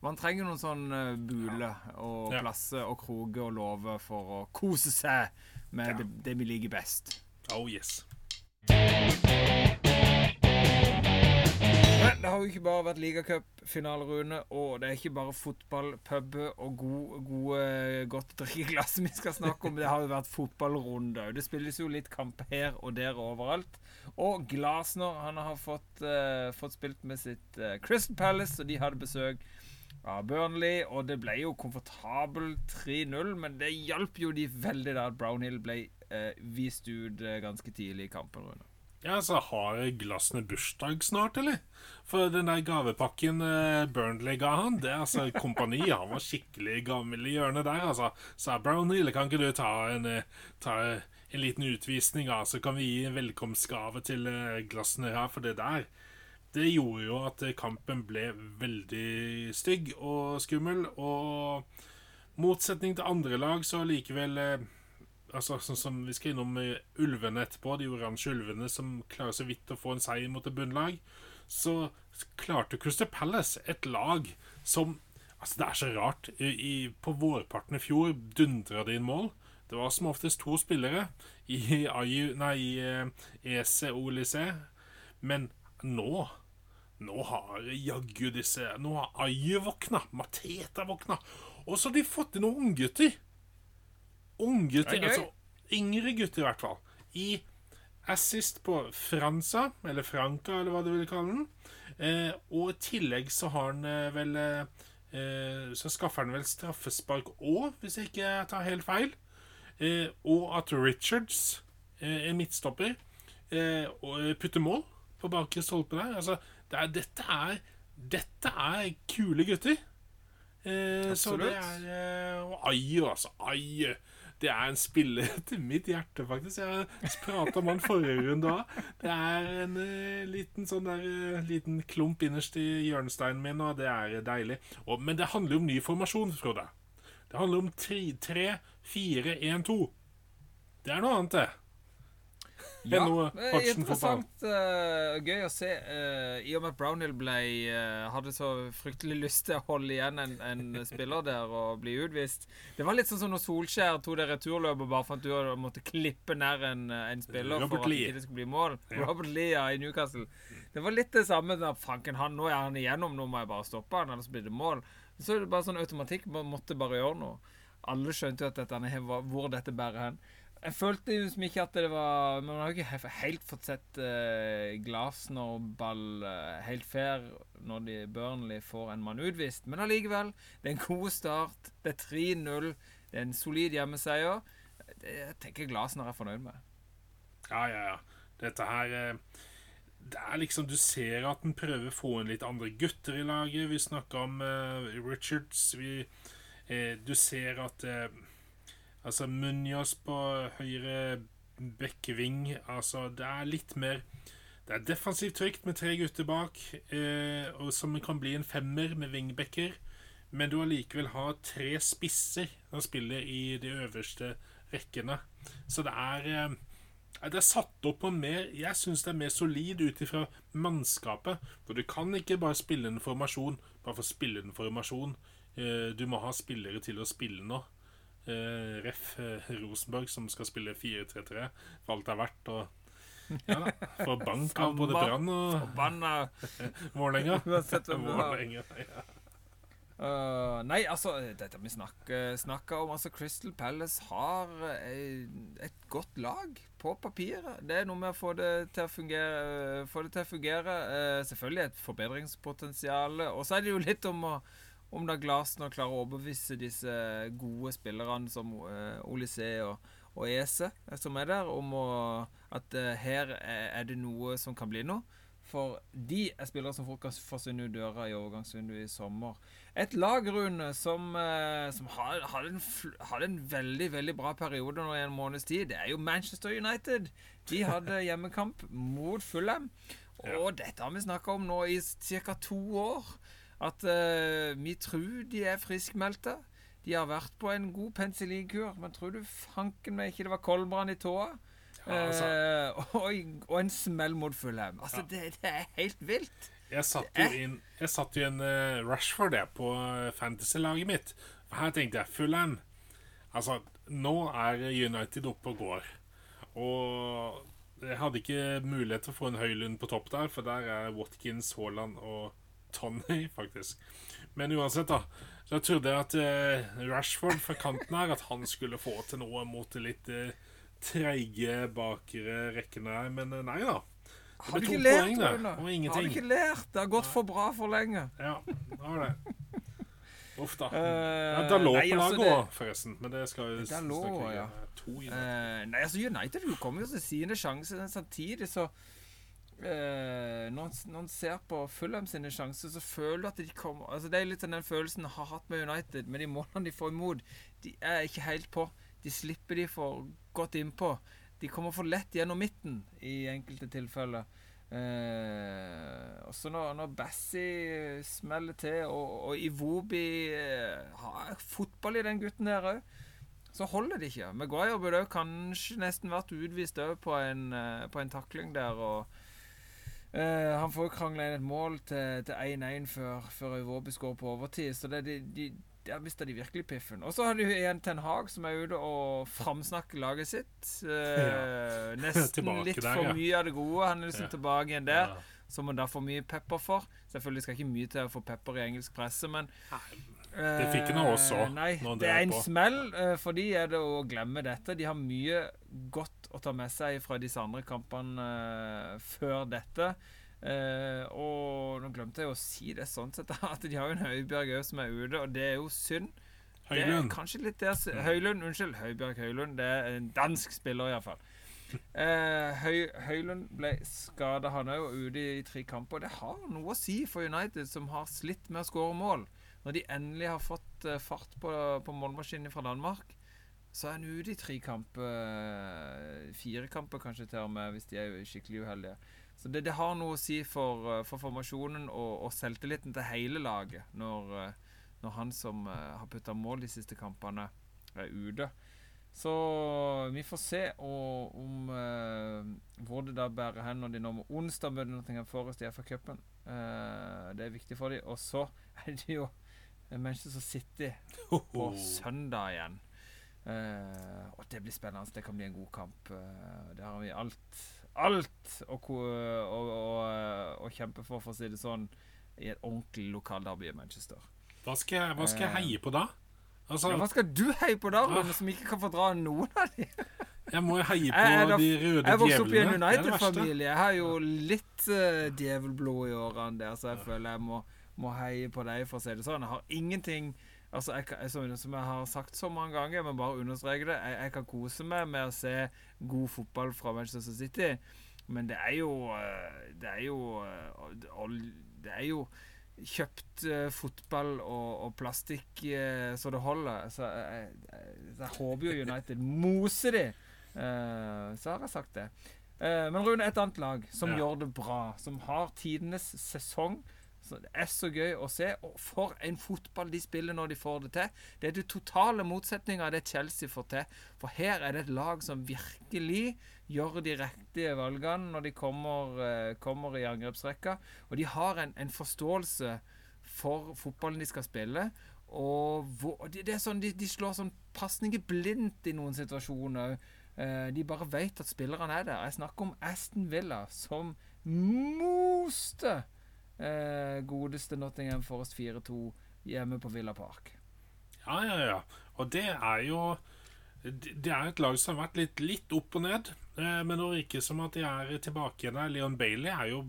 S1: Man trenger noen sånn bule buler og plasser og kroger og låver for å kose seg med det, det vi liker best.
S2: Oh yes.
S1: Det har jo ikke bare vært ligacupfinale, Rune, og det er ikke bare fotball, puber og gode, gode godt drikkeglass vi skal snakke om. Det har jo vært fotballrunde òg. Det spilles jo litt kamp her og der overalt. Og Glasner han har fått, uh, fått spilt med sitt uh, Crystal Palace, og de hadde besøk av Burnley, og det ble jo komfortabel 3-0, men det hjalp jo de veldig da at Brownhill ble uh, vist ut ganske tidlig i kampen. Rune.
S2: Ja, så har glassene bursdag snart, eller? For den der gavepakken eh, Burnley ga han, det er altså kompani. Han var skikkelig gammel i hjørnet der, altså. Sa eller kan ikke du ta en, eh, ta en liten utvisning, da? Så kan vi gi en velkomstgave til eh, glassene her, for det der det gjorde jo at kampen ble veldig stygg og skummel. Og motsetning til andre lag, så likevel Altså sånn som Vi skal innom eh, ulvene etterpå, de oransje ulvene som klarer så vidt å få en seier mot et bunnlag. Så klarte Crystal Palace, et lag som Altså Det er så rart. I, i, på vårparten i fjor dundra det inn mål. Det var som oftest to spillere i, Ayu, nei, i eh, Ese og Olise. Men nå Nå har jaggu disse Nå har Ayu våkna. Mateta våkna. Og så har de fått inn noen unggutter. Unggutter,
S1: er
S2: altså yngre gutter i hvert fall. I assist på Franza, eller Franca, eller hva du vil kalle den. Eh, og i tillegg så har han eh, vel eh, Så skaffer han vel straffespark òg, hvis jeg ikke tar helt feil. Eh, og at Richards, eh, en midtstopper, eh, og putter mål på bakre stolpe der. Altså, det er, dette er Dette er kule gutter. Eh, så det er Og Ayo, altså. Ayo. Det er en spiller til mitt hjerte, faktisk. Jeg prata om han forrige runde òg. Det er en uh, liten sånn der uh, liten klump innerst i hjørnesteinen min, og det er deilig. Og, men det handler om ny formasjon, Frode. Det handler om 3-4-1-2. Det er noe annet, det.
S1: Ja, er interessant uh, gøy å se. Uh, I og med at Brownhill ble, uh, hadde så fryktelig lyst til å holde igjen en, en spiller der og bli utvist. Det var litt sånn som når Solskjær tok det returløpet bare for at du måtte klippe nær en, en spiller
S2: Robert
S1: for at
S2: Lee.
S1: det skulle bli mål.
S2: Ja.
S1: Robert Lee ja, i Newcastle. Det var litt det samme. Da, Fanken, han, nå er han igjennom, nå må jeg bare stoppe han, ellers blir det mål. Så er det bare sånn automatikk, man måtte bare gjøre noe. alle skjønte jo at dette, hvor dette bærer hen. Jeg følte jo som ikke at det var man har jo ikke helt fått sett uh, Glasner-ball uh, helt fair når de Burnley får en mann utvist. Men allikevel, det er en god start. Det er 3-0. Det er en solid hjemmeseier. Jeg tenker Glasner er fornøyd med.
S2: Ja, ja, ja. Dette her uh Det er liksom Du ser at en prøver å få inn litt andre gutter i laget. Vi snakka om uh, Richards. Vi, eh, du ser at eh, Altså Munoz på høyre bekkeving Altså, det er litt mer Det er defensivt trygt med tre gutter bak, eh, og som kan bli en femmer med wingbacker. Men du allikevel har tre spisser som spiller i de øverste rekkene. Så det er eh, det er satt opp på mer Jeg syns det er mer solid ut ifra mannskapet. For du kan ikke bare spille en formasjon bare for å spille en formasjon. Eh, Du må ha spillere til å spille nå. Eh, Ref. Rosenborg, som skal spille 4-3-3 for alt det er verdt. Og ja da, få bank av både Brann og
S1: Forbanna
S2: Vålerenga. Vålerenga, ja.
S1: Uh, nei, altså, dette vi snakker, snakker om Altså, Crystal Palace har eh, et godt lag på papiret. Det er noe med å få det til å fungere. Få det til å fungere. Uh, selvfølgelig et forbedringspotensial. Og så er det jo litt om å om da Glasner klarer å overbevise disse gode spillerne som uh, Olysé og, og Ese, eh, som er der, om å, at uh, her er, det noe som kan bli noe. For de er spillere som fort kan forsvinne ut døra i overgangsvinduet i sommer. Et lag, Rune, som, uh, som hadde en, en veldig veldig bra periode nå i en måneds tid, det er jo Manchester United. De hadde hjemmekamp mot Fulham. Og dette har vi snakka om nå i ca. to år. At uh, vi tror de er friskmeldte. De har vært på en god penicillinkur, men tror du fanken meg ikke det var koldbrann i tåa?
S2: Ja, altså.
S1: uh, og, og en smell mot Fulham. Altså, det, det er helt vilt.
S2: Jeg satt jo inn Jeg satt jo en uh, for det på eh, fantasy-laget mitt. og her tenkte jeg Fulham Altså, nå er United oppe og går. Og jeg hadde ikke mulighet til å få en Høylund på topp der, for der er Watkins, Haaland og Tony, faktisk. Men uansett, da. Så jeg trodde at eh, Rashford fra kanten her At han skulle få til noe mot det litt uh, treige bakre rekkene her. Men eh, nei da. Det ble to poeng
S1: det.
S2: Og ingenting.
S1: Har du ikke lært? Det har gått for bra for lenge.
S2: Ja, det var det. Uff da.
S1: Eh,
S2: Ja, da lå på
S1: altså,
S2: laget òg, forresten. Men det skal jo snakke om. ja.
S1: Eh, nei, altså United jo kommer jo til sine sjanser samtidig, så eh, når, når en ser på Fulham sine sjanser, så føler du at de kommer altså Det er litt sånn den følelsen jeg har hatt med United, med de målene de får imot. De er ikke helt på. De slipper de for godt innpå. De kommer for lett gjennom midten i enkelte tilfeller. Eh, også når, når Bassi smeller til, og, og Iwobi eh, har fotball i den gutten der òg, så holder det ikke. Maguire burde kanskje nesten vært utvist òg på, eh, på en takling der. og eh, Han får krangla inn et mål til til 1-1 før, før Iwobi skårer på overtid, så det, de, de, der mista de virkelig piffen. Og så har du igjen Ten Hag som er ute og framsnakker laget sitt. Eh, nesten litt
S2: der,
S1: for
S2: ja.
S1: mye av det gode. Han er liksom
S2: Ja.
S1: tilbake igjen der,
S2: Ja.
S1: som man da får mye pepper for. Selvfølgelig skal ikke mye til å få pepper i engelsk presse, men
S2: Det fikk han av oss også,
S1: Eh, Nei, det er en
S2: på.
S1: smell. eh, For de er det å glemme dette. De har mye godt å ta med seg fra disse andre kampene eh, før dette. Og nå glemte jeg å si det sånn sett, at de har jo en Høibjørg òg som er ute, og det er jo synd.
S2: Høylund.
S1: kanskje litt der Høylund, unnskyld. Høibjørg Høylund. Det er en dansk spiller, iallfall. Eh, Høy, Høylund ble skada, han jo ute i tre kamper. Det har noe å si for United, som har slitt med å skåre mål. Når de endelig har fått eh, fart på, på målmaskinen fra Danmark, så er han ute i tre kamper. eh, Fire kamper kanskje til og med, hvis de er skikkelig uheldige. Så det, det har noe å si for, eh, for formasjonen og, og selvtilliten til hele laget når, når han som har putta mål de siste kampene, er ute. Så vi får se og, om eh, hvor det da bærer hen når de nå må onsdag møter Nottingham Forest i FA-cupen. Eh, det er viktig for dem. Og så er det jo Manchester City på søndag igjen. Uh, og det blir spennende. Det kan bli en god kamp. Uh, der har vi alt alt å, å, å, å kjempe for, for å si det sånn, i et ordentlig lokalderby i Manchester.
S2: Hva skal, jeg, hva skal jeg
S1: Eh.
S2: heie på da? Altså,
S1: Ja, hva skal du heie på da, Rune, som ikke kan få dra noen av de?
S2: jeg må jo heie på
S1: da-
S2: de røde
S1: Jeg vokste opp i en
S2: djevlene.
S1: United-familie. Jeg har jo litt uh, djevelblod i årene der, så jeg føler jeg må, må heie på deg, for å si det sånn. Jeg har ingenting Altså, jeg, som, jeg har sagt så mange ganger, men bare understreker det, jeg, jeg kan kose meg med å se god fotball fra Manchester City, men det er jo eh, Det er jo eh, Det er jo kjøpt eh, fotball og, og plastikk så det holder. Så jeg, jeg, håper jo United moser de. Så har jeg sagt det. Men Rune, et annet lag som
S2: Ja.
S1: gjør det bra, som har tidenes sesong. Så det er så gøy å se. Og for en fotball de spiller når de får det til. Det er det totale motsetninga av det Chelsea får til. For her er det et lag som virkelig gjør de riktige valgene når de kommer, eh, kommer i angrepsrekka. Og de har en, en forståelse for fotballen de skal spille. Og hvor, det, det sånn, de, de slår sånn pasninger blindt i noen situasjoner. Eh, de bare vet at spillerne er der. Jeg snakker om Aston Villa, som moste eh, godeste Nottingham Forest 4-2 hjemme på Villa Park.
S2: Ja, ja, ja. Og det er jo Det det er et lag som har vært litt, litt opp og ned. Eh, men nå virker det som at de er tilbake igjen der. Leon Bailey er jo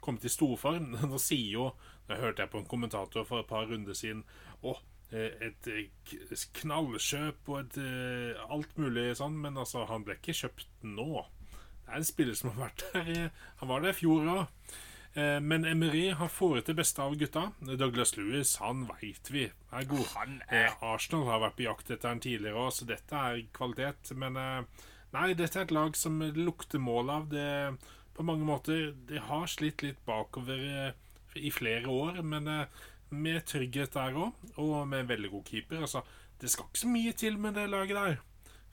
S2: kommet i storform. Nå sier jo Nå hørte jeg på en kommentator for et par runder siden Å, eh, et eh, knallkjøp og et eh, alt mulig sånn, men altså, han ble ikke kjøpt nå. Det er en spiller som har vært der Han var der i fjor òg. Eh, Men Emery har fått det beste av gutta. Douglas Lewis han veit vi er god.
S1: Han
S2: er... Arsenal har vært på jakt etter han tidligere òg, så dette er kvalitet. Men eh, nei, dette er et lag som lukter mål av. Det, på mange måter Det har slitt litt bakover eh, i flere år, men eh, med trygghet der òg, og med en veldig god keeper. Altså, det skal ikke så mye til med det laget der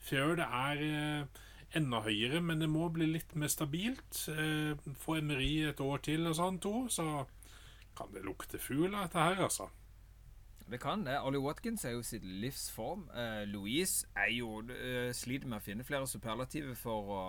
S2: før det er eh, enda høyere, men det må bli litt mer stabilt. Eh, få MRI et år til og sånn, to, så kan det lukte fugl av dette her, altså.
S1: Det kan det. Ollie Watkins er jo sitt livs form. Eh, Louise er jo eh, sliter med å finne flere superlativer for å,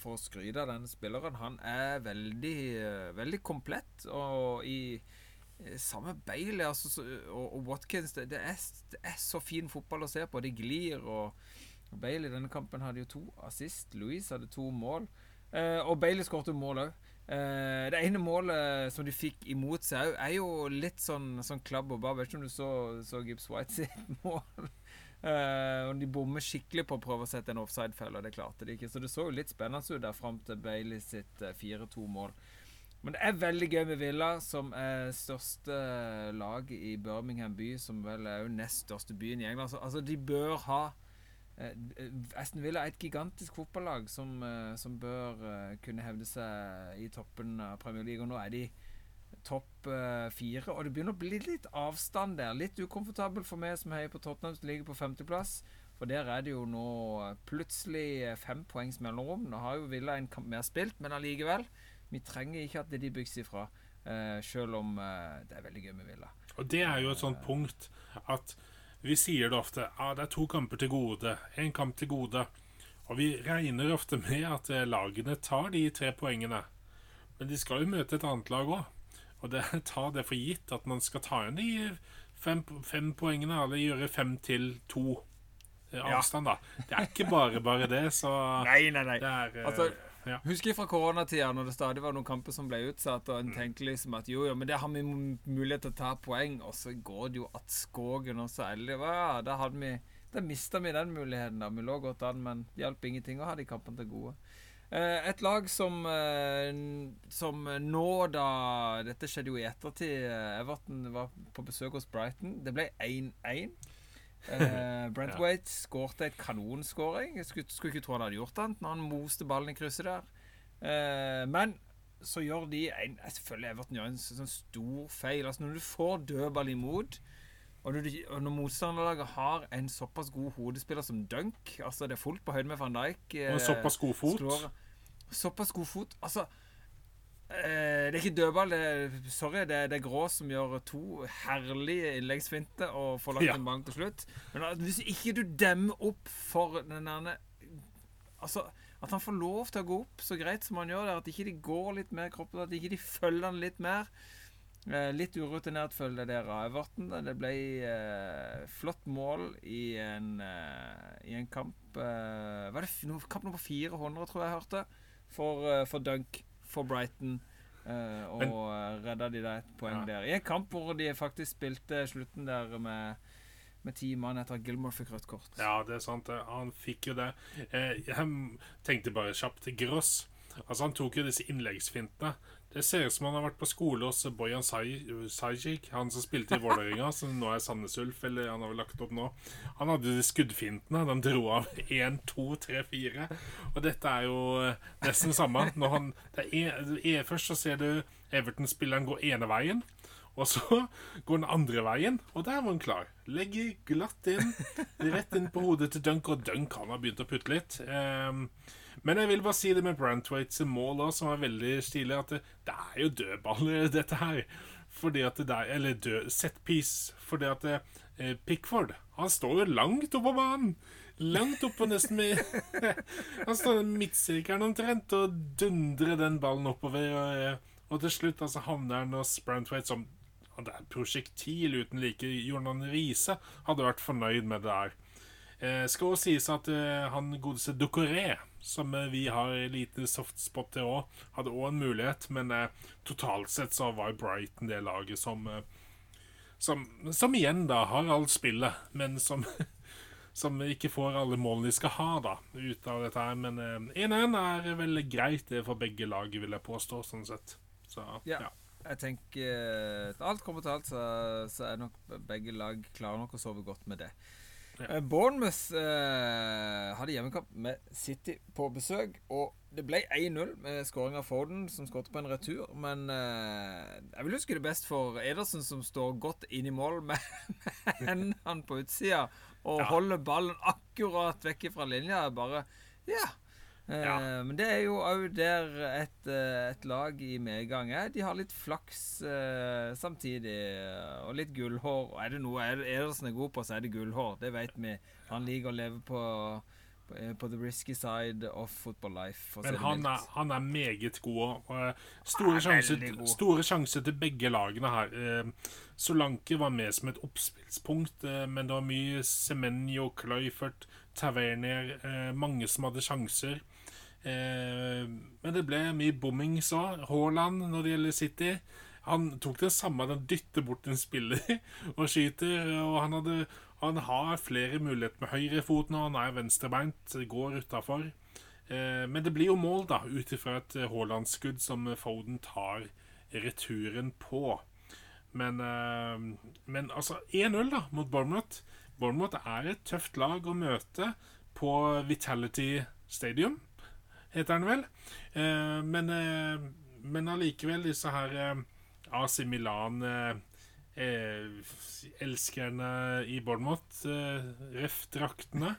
S1: for å skryte av den spilleren. Han er veldig, eh, veldig komplett. Og i eh, samme Bailey altså, og, og Watkins det, det, er, det er så fin fotball å se på. De glir. Og, og i denne kampen hadde jo to assist. Louise hadde to mål. Eh, og Bailey skåret mål òg. Eh, det ene målet som de fikk imot seg, er jo litt sånn, sånn klabb og bare. Vet ikke om du så, så Gibbs White sitt mål. Eh, og de bommer skikkelig på å prøve å sette en offside-felle, og det klarte de ikke. Så det så jo litt spennende ut der fram til Bailey sitt eh, 4-2-mål. Men det er veldig gøy med Villa, som er største lag i Birmingham by, som vel er jo nest største byen i England. Altså, de bør ha Eh, Aston Villa er et gigantisk fotballag som, eh, som bør eh, kunne hevde seg i toppen av Premier League. Og nå er de topp eh, fire, og det begynner å bli litt avstand der. Litt ukomfortabel for meg som heier på Tottenham, som ligger på femteplass. For der er det jo nå plutselig fem poengs mellomrom. Nå har jo Villa en kamp mer spilt, men allikevel. Vi trenger ikke at de bygges ifra, eh, selv om eh, det er veldig gøy med Villa.
S2: Og det er jo et sånt punkt at vi sier det ofte ja, det er to kamper til gode, én kamp til gode. Og vi regner ofte med at eh, lagene tar de tre poengene. Men de skal jo møte et annet lag òg. Og det, ta det for gitt at man skal ta igjen de fem, fem poengene, eller gjøre fem til to avstand,
S1: Ja.
S2: da. Det er ikke bare bare det, så
S1: Nei, nei, nei.
S2: det er eh,
S1: Altså,
S2: ja.
S1: Husker jeg fra koronatida, når det stadig var noen kamper som ble utsatt, og en
S2: Mm.
S1: tenkte liksom at jo, jo, men det har vi mulighet til å ta poeng, og så går det jo at skogen og så ja, Da hadde vi Da mista vi den muligheten, da. Vi lå godt an, men det hjalp ingenting å ha de kampene til gode. Eh, et lag som, eh, som nå, da Dette skjedde jo i ettertid. eh, Everton var på besøk hos Brighton. Det ble 1-1. Eh, Waite skårte et kanonskåring. Jeg skulle, skulle ikke tro han hadde gjort det når han moste ballen i krysset der. Eh, men så gjør de en eh, Selvfølgelig Everton gjør en sånn stor feil. Altså Når du får dødball imot, og når, når motstanderlaget har en såpass god hodespiller som Dunk Altså Det er fullt på høyde med van Dijk. eh,
S2: såpass god fot.
S1: slår- Såpass god fot. Altså Det er ikke dødball. Det er, sorry, det er, det er Grå som gjør to herlige innleggsfinter og får lagt
S2: Ja.
S1: en bank til slutt. Men altså, hvis ikke du demmer opp for den der Altså, at han får lov til å gå opp så greit som han gjør det, at ikke de går litt mer i kroppen, at ikke de følger han litt mer Eh, litt urutinert følger dere av Everton. Det ble eh, flott mål i en, eh, i en kamp eh, Var det kamp nummer 400, tror jeg jeg hørte? For, eh, for Dunk, for Brighton. Uh, og
S2: Men-
S1: eh, redda de da et poeng
S2: Ja.
S1: der. I en kamp hvor de faktisk spilte slutten der med med ti mann etter at Gilmore fikk rødt kort.
S2: Ja, det er sant. Han fikk jo det. Eh, Jeg tenkte bare kjapt til Gross. Altså, han tok jo disse innleggsfintene. Det ser ut som han har vært på skole hos Bojan Sajik, han som spilte i Vålerenga, som nå er Sandnes Ulf, eller han har vel lagt opp nå. Han hadde de skuddfintene. De dro av 1, 2, 3, 4. Og dette er jo eh, nesten samme. Han, det er, er, først så ser du Everton-spilleren gå ene veien. Og så går den andre veien, og der var han klar. Legger glatt inn, rett inn på hodet til Dunk, og Dunk han har begynt å putte litt. Ehm, men jeg vil bare si det med Brantwaits mål også, som er veldig stilig, at det, det er jo dødballer, dette her. Fordi at det er, Eller død set piece. Fordi at det, eh, Pickford han står jo langt oppå banen. Langt oppå nesten med Han står i midtsirkelen omtrent og dundrer den ballen oppover. Og, og til slutt altså havner han hos Brantwaite som Det er prosjektil uten like. Jordan Riise hadde vært fornøyd med det der. Eh, skal også sies at eh, han godeste Ducoré, som eh, vi har en liten softspot til òg, hadde òg en mulighet, men eh, totalt sett så var Brighton det laget som eh, som, som igjen da har alt spillet, men som som ikke får alle målene de skal ha da ut av dette her. Men eh, 1-1 er vel greit det for begge lag, vil jeg påstå, sånn sett. Så,
S1: Ja.
S2: ja.
S1: Jeg tenker alt kommer til alt, så, så er nok begge lag klare nok å sove godt med det.
S2: Ja.
S1: Eh, Bournemouth eh, hadde hjemmekamp med City på besøk, og det ble 1-0 med skåring av Foden, som skåret på en retur. Men eh, jeg vil huske det best for Edersen, som står godt inn i mål med med hendene på utsida og
S2: Ja.
S1: holder ballen akkurat vekk fra linja. Bare Ja. Eh,
S2: Ja.
S1: Men det er jo òg der et, eh, et lag i medgang er. De har litt flaks eh, samtidig, eh, og litt gullhår. Og er det noe Ed- Edersen er god på, så er det gullhår. Det vet vi. Han liker å leve på, på, på the risky side of football life. for
S2: Men han er, han er meget god. Store,
S1: er
S2: sjanser,
S1: god.
S2: store sjanser til begge lagene her. Solanke var med som et oppspillspunkt, men det var mye Semenyo, Cloyfert, Tavernier, mange som hadde sjanser. Eh, men det ble mye bombings òg. Haaland når det gjelder City. Han tok det samme, han dytter bort en spiller og skyter. Og han, hadde, han har flere muligheter med høyrefoten, og han er venstrebeint, går utafor. Eh, men det blir jo mål, da, ut ifra et Haaland-skudd som Foden tar returen på. Men, eh, men altså 1-0 da, mot Bournemouth. Bournemouth er et tøft lag å møte på Vitality Stadium, heter den vel. Eh, men, eh, men allikevel, disse her eh, AC Milan Elskerne i Bournemouth, ref-draktene.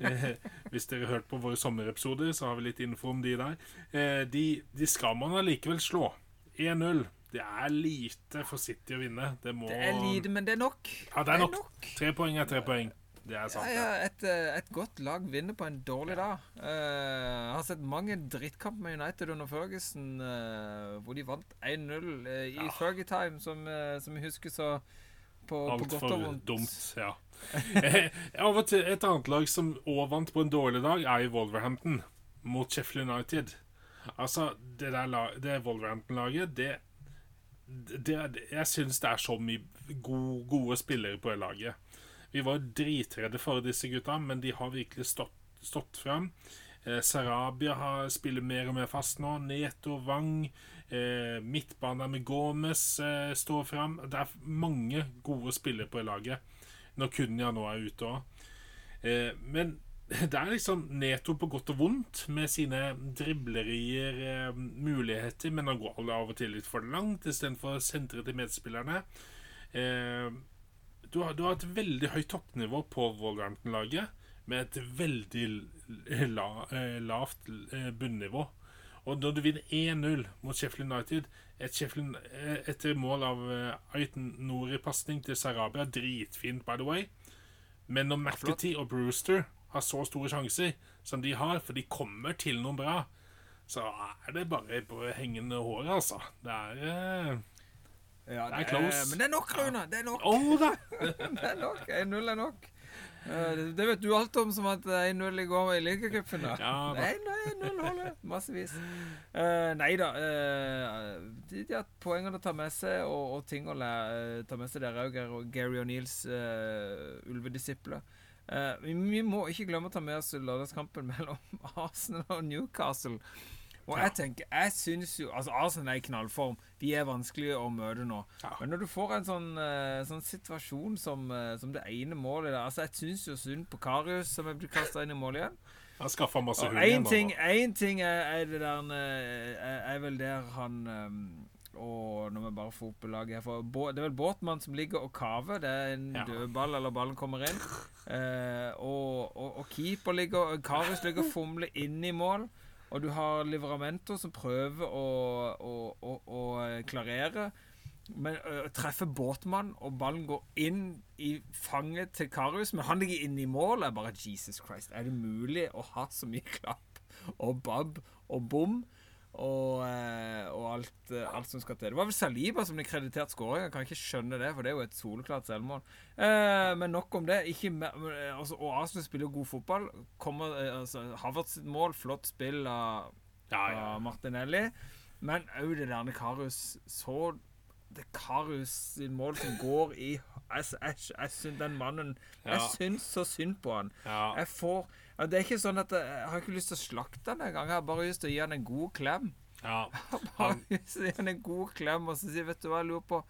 S2: Eh, hvis dere har hørt på våre sommerepisoder, så har vi litt info om de der. Eh, de, de skal man allikevel slå. 1-0. Det er lite for City å vinne. Det må
S1: Det er lite, men det er nok.
S2: Ja, det er nok. Tre poeng er tre poeng. Det er sant.
S1: ja,
S2: ja,
S1: et, eh, et godt lag vinner på en dårlig dag. Uh, jeg har sett mange drittkamper med United under Ferguson, uh, hvor de vant 1-0 eh, i
S2: Ja.
S1: Fergie Time, som, eh, som jeg husker så på, på godt og
S2: Altfor
S1: vondt.
S2: dumt. Ja. Eh, Av og til et annet lag som òg vant på en dårlig dag, er i Wolverhampton mot Sheffield United. Altså, det der det Wolverhampton-laget, det, det det- Jeg syns det er så mye gode, gode spillere på det laget. Vi var dritredde for disse gutta, men de har virkelig stått, stått frem. Eh, Sarabia har, spiller mer og mer fast nå. Neto Wang. Eh, midtbanen med Gomez eh, står fram. Det er mange gode spillere på laget. Når Kunya nå er ute òg. Eh, men det er liksom Neto på godt og vondt, med sine driblerier, eh, muligheter, men han går av og til litt for langt istedenfor å sentre til medspillerne. Eh, du, har, du har et veldig høyt toppnivå på Wolverhampton-laget, med et veldig la, eh, lavt eh, bunnivå. Og når du vinner 1-0 mot Sheffield United et Sheffield, eh, etter mål av Aiten Nori-pasning til Sarabia, dritfint, by the way. Men når McAtee og Brewster har så store sjanser som de har, for de kommer til noe bra, så er det bare på hengende håret, altså. Det er
S1: Ja,
S2: Det er close.
S1: Men det er nok, Rune. Det er nok.
S2: Oh, da!
S1: Det er nok. 1-0 er nok. Eh, det- vet du alt om, som at 1-0 i går i ligacupen.
S2: Ja.
S1: Nei, nei, 1-0 holder. Massevis. Uh, nei da. Uh, de, har poengene å ta med seg, og, og ting å lære, ta med seg der òg. Gary O'Neills uh, ulvedisipler. Uh, vi, vi må ikke glemme å ta med oss lørdagskampen mellom Arsenal og Newcastle. Og jeg tenker, jeg synes jo Altså, Arsenal er i knallform. De er vanskelige å møte nå.
S2: Ja.
S1: Men når du får en sånn, eh, sånn situasjon som, eh, som det ene målet der Altså, jeg syns jo synd på Karius, som er blitt kasta inn i mål igjen.
S2: Han skaffa masse hull
S1: én
S2: igjen.
S1: ting, en ting er, er det der eh, er, er vel der han um, og må jeg bare få opp laget her. Det er vel Båtmann som ligger og kaver. Det er en
S2: Ja.
S1: dødball, eller ballen kommer inn. Eh, og, og, og keeper ligger Karius ligger og fomler inn i mål. Og du har Liveramento som prøver å, å, å, å klarere. Men ø, treffer Båtmann, og ballen går inn i fanget til Karius. Men han ligger inne i mål. Jeg bare Jesus Christ, er det mulig å ha så mye klapp og babb og bom? Og, eh, og alt, eh, alt som skal til. Det var vel Saliba som ble kreditert skåring. Jeg kan ikke skjønne det, for det er jo et soleklart selvmål. Eh, men nok om det. Ikke mer, eh, altså, og Arsenal spiller god fotball. Kommer, altså, Havertz sitt mål, flott spill av,
S2: Ja, ja.
S1: av Martinelli. Men òg det der Karius så Det Karius sin mål som går i Jeg, jeg, jeg syns den mannen Jeg
S2: Ja.
S1: syns så synd på han. Jeg får ja, Det er ikke sånn at jeg, jeg har ikke lyst til å slakte han engang. Jeg har bare lyst til å gi han en god klem.
S2: ja.
S1: Bare lyst til å gi han en god klem og så si Vet du hva, jeg lurer på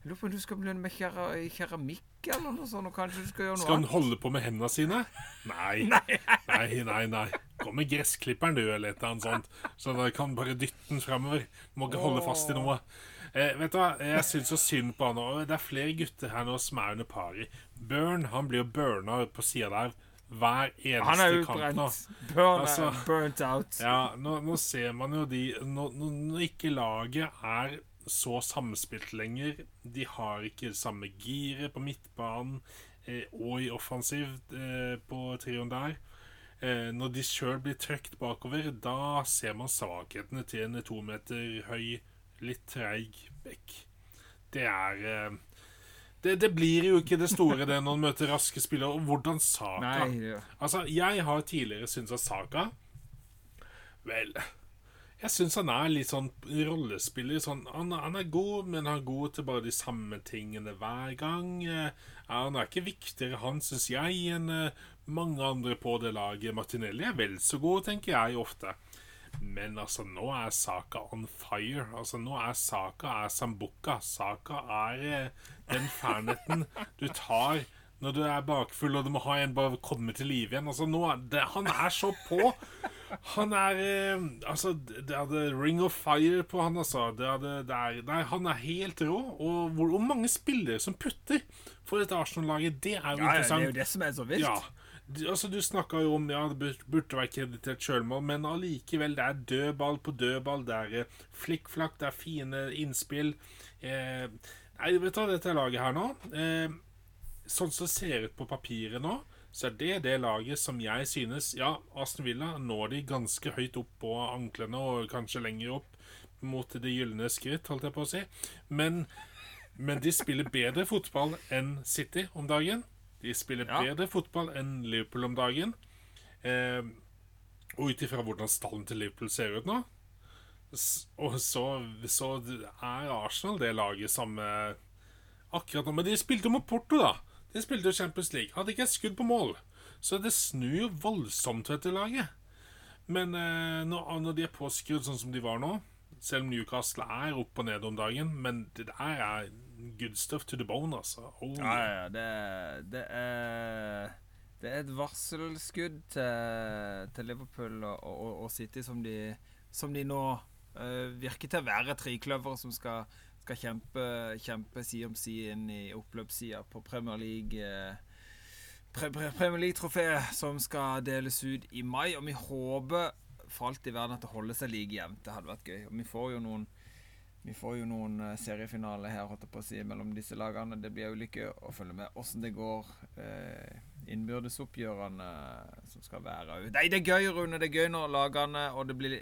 S1: Jeg lurer på om du skal begynne med kera, keramikk eller noe sånt. Og kanskje du skal gjøre noe
S2: Skal han holde på med hendene sine? Nei. Nei, nei, nei. Kom med gressklipperen, du, eller et eller annet sånt. Så da kan bare dytte den framover. Må ikke holde fast i noe. Eh, vet du hva, Jeg syns så synd på han og Det er flere gutter her nå som er under pari. Burn han blir jo burna på sida der hver
S1: Han er
S2: eneste kamp nå.
S1: Burn,
S2: Altså-
S1: burnt out.
S2: Ja, nå, nå ser man jo de Når, når ikke laget er så samspilt lenger, de har ikke samme giret på midtbanen eh, og i offensiv eh, på trioen der. Eh, når de sjøl blir trøkt bakover, da ser man svakhetene til en to meter høy, litt treig bekk. Det er eh, det, det blir jo ikke det store det når man møter raske spillere. Og hvordan Saka
S1: Nei, ja.
S2: Altså, jeg har tidligere syntes at Saka Vel Jeg syns han er litt sånn rollespiller. Sånn, han, han er god, men han er god til bare de samme tingene hver gang. Eh, Han er ikke viktigere, han syns jeg, enn eh, mange andre på det laget. Martinelli er vel så god, tenker jeg ofte. Men altså, nå er Saka on fire. Altså, nå er Saka er Sambuca. Saka er eh, den ferdigheten du tar når du er bakfull og du må ha en bare komme til live igjen. Altså, nå er det, han er så på! Han er eh, Altså, det hadde Ring of Fire på han, altså. Det hadde, det er, nei, han er helt rå. Og hvor, hvor mange spillere som putter for dette Arsenal-laget, det er jo
S1: Ja, ja, det er jo det som er så vilt.
S2: Ja. Altså, du snakka jo om ja, det burde være kreditert sjølmål, men allikevel, det er dødball på dødball. Det er eh, flikkflakk, det er fine innspill. Eh, nei, vet du dette laget her nå eh, Sånn som det ser ut på papiret nå, så er det det laget som jeg synes Ja, Aston Villa når de ganske høyt opp på anklene, og kanskje lenger opp mot det gylne skritt, holdt jeg på å si. Men, men de spiller bedre fotball enn City om dagen. De spiller
S1: Ja.
S2: bedre fotball enn Liverpool om dagen. Eh, og ut ifra hvordan stallen til Liverpool ser ut nå, og så, så er Arsenal det laget som eh, akkurat nå Men de spilte jo mot Porto, da. De spilte jo Champions League. Hadde ikke et skudd på mål. Så det snur jo voldsomt, dette laget. Men eh, når, når de er påskrudd sånn som de var nå, selv om Newcastle er opp og ned om dagen, men det der er good stuff to the bone, altså. Oh,
S1: Ja, ja. Det, det er Det er et varselskudd til, til Liverpool og, og, og City som de, som de nå uh, virker til å være trikløver som skal, skal kjempe, kjempe side om side inn i oppløpssida på Premier League. Pre Premier League-trofé som skal deles ut i mai. Og vi håper for alt i verden at det holder seg like jevnt. Det hadde vært gøy. Og vi får jo noen vi får jo noen eh, seriefinaler her holdt jeg på å si, mellom disse lagene. Det blir jo lykke å følge med åssen det går. Eh, innbyrdesoppgjørene som skal være Nei, det er gøy, Rune. Det er gøy når lagene og det blir,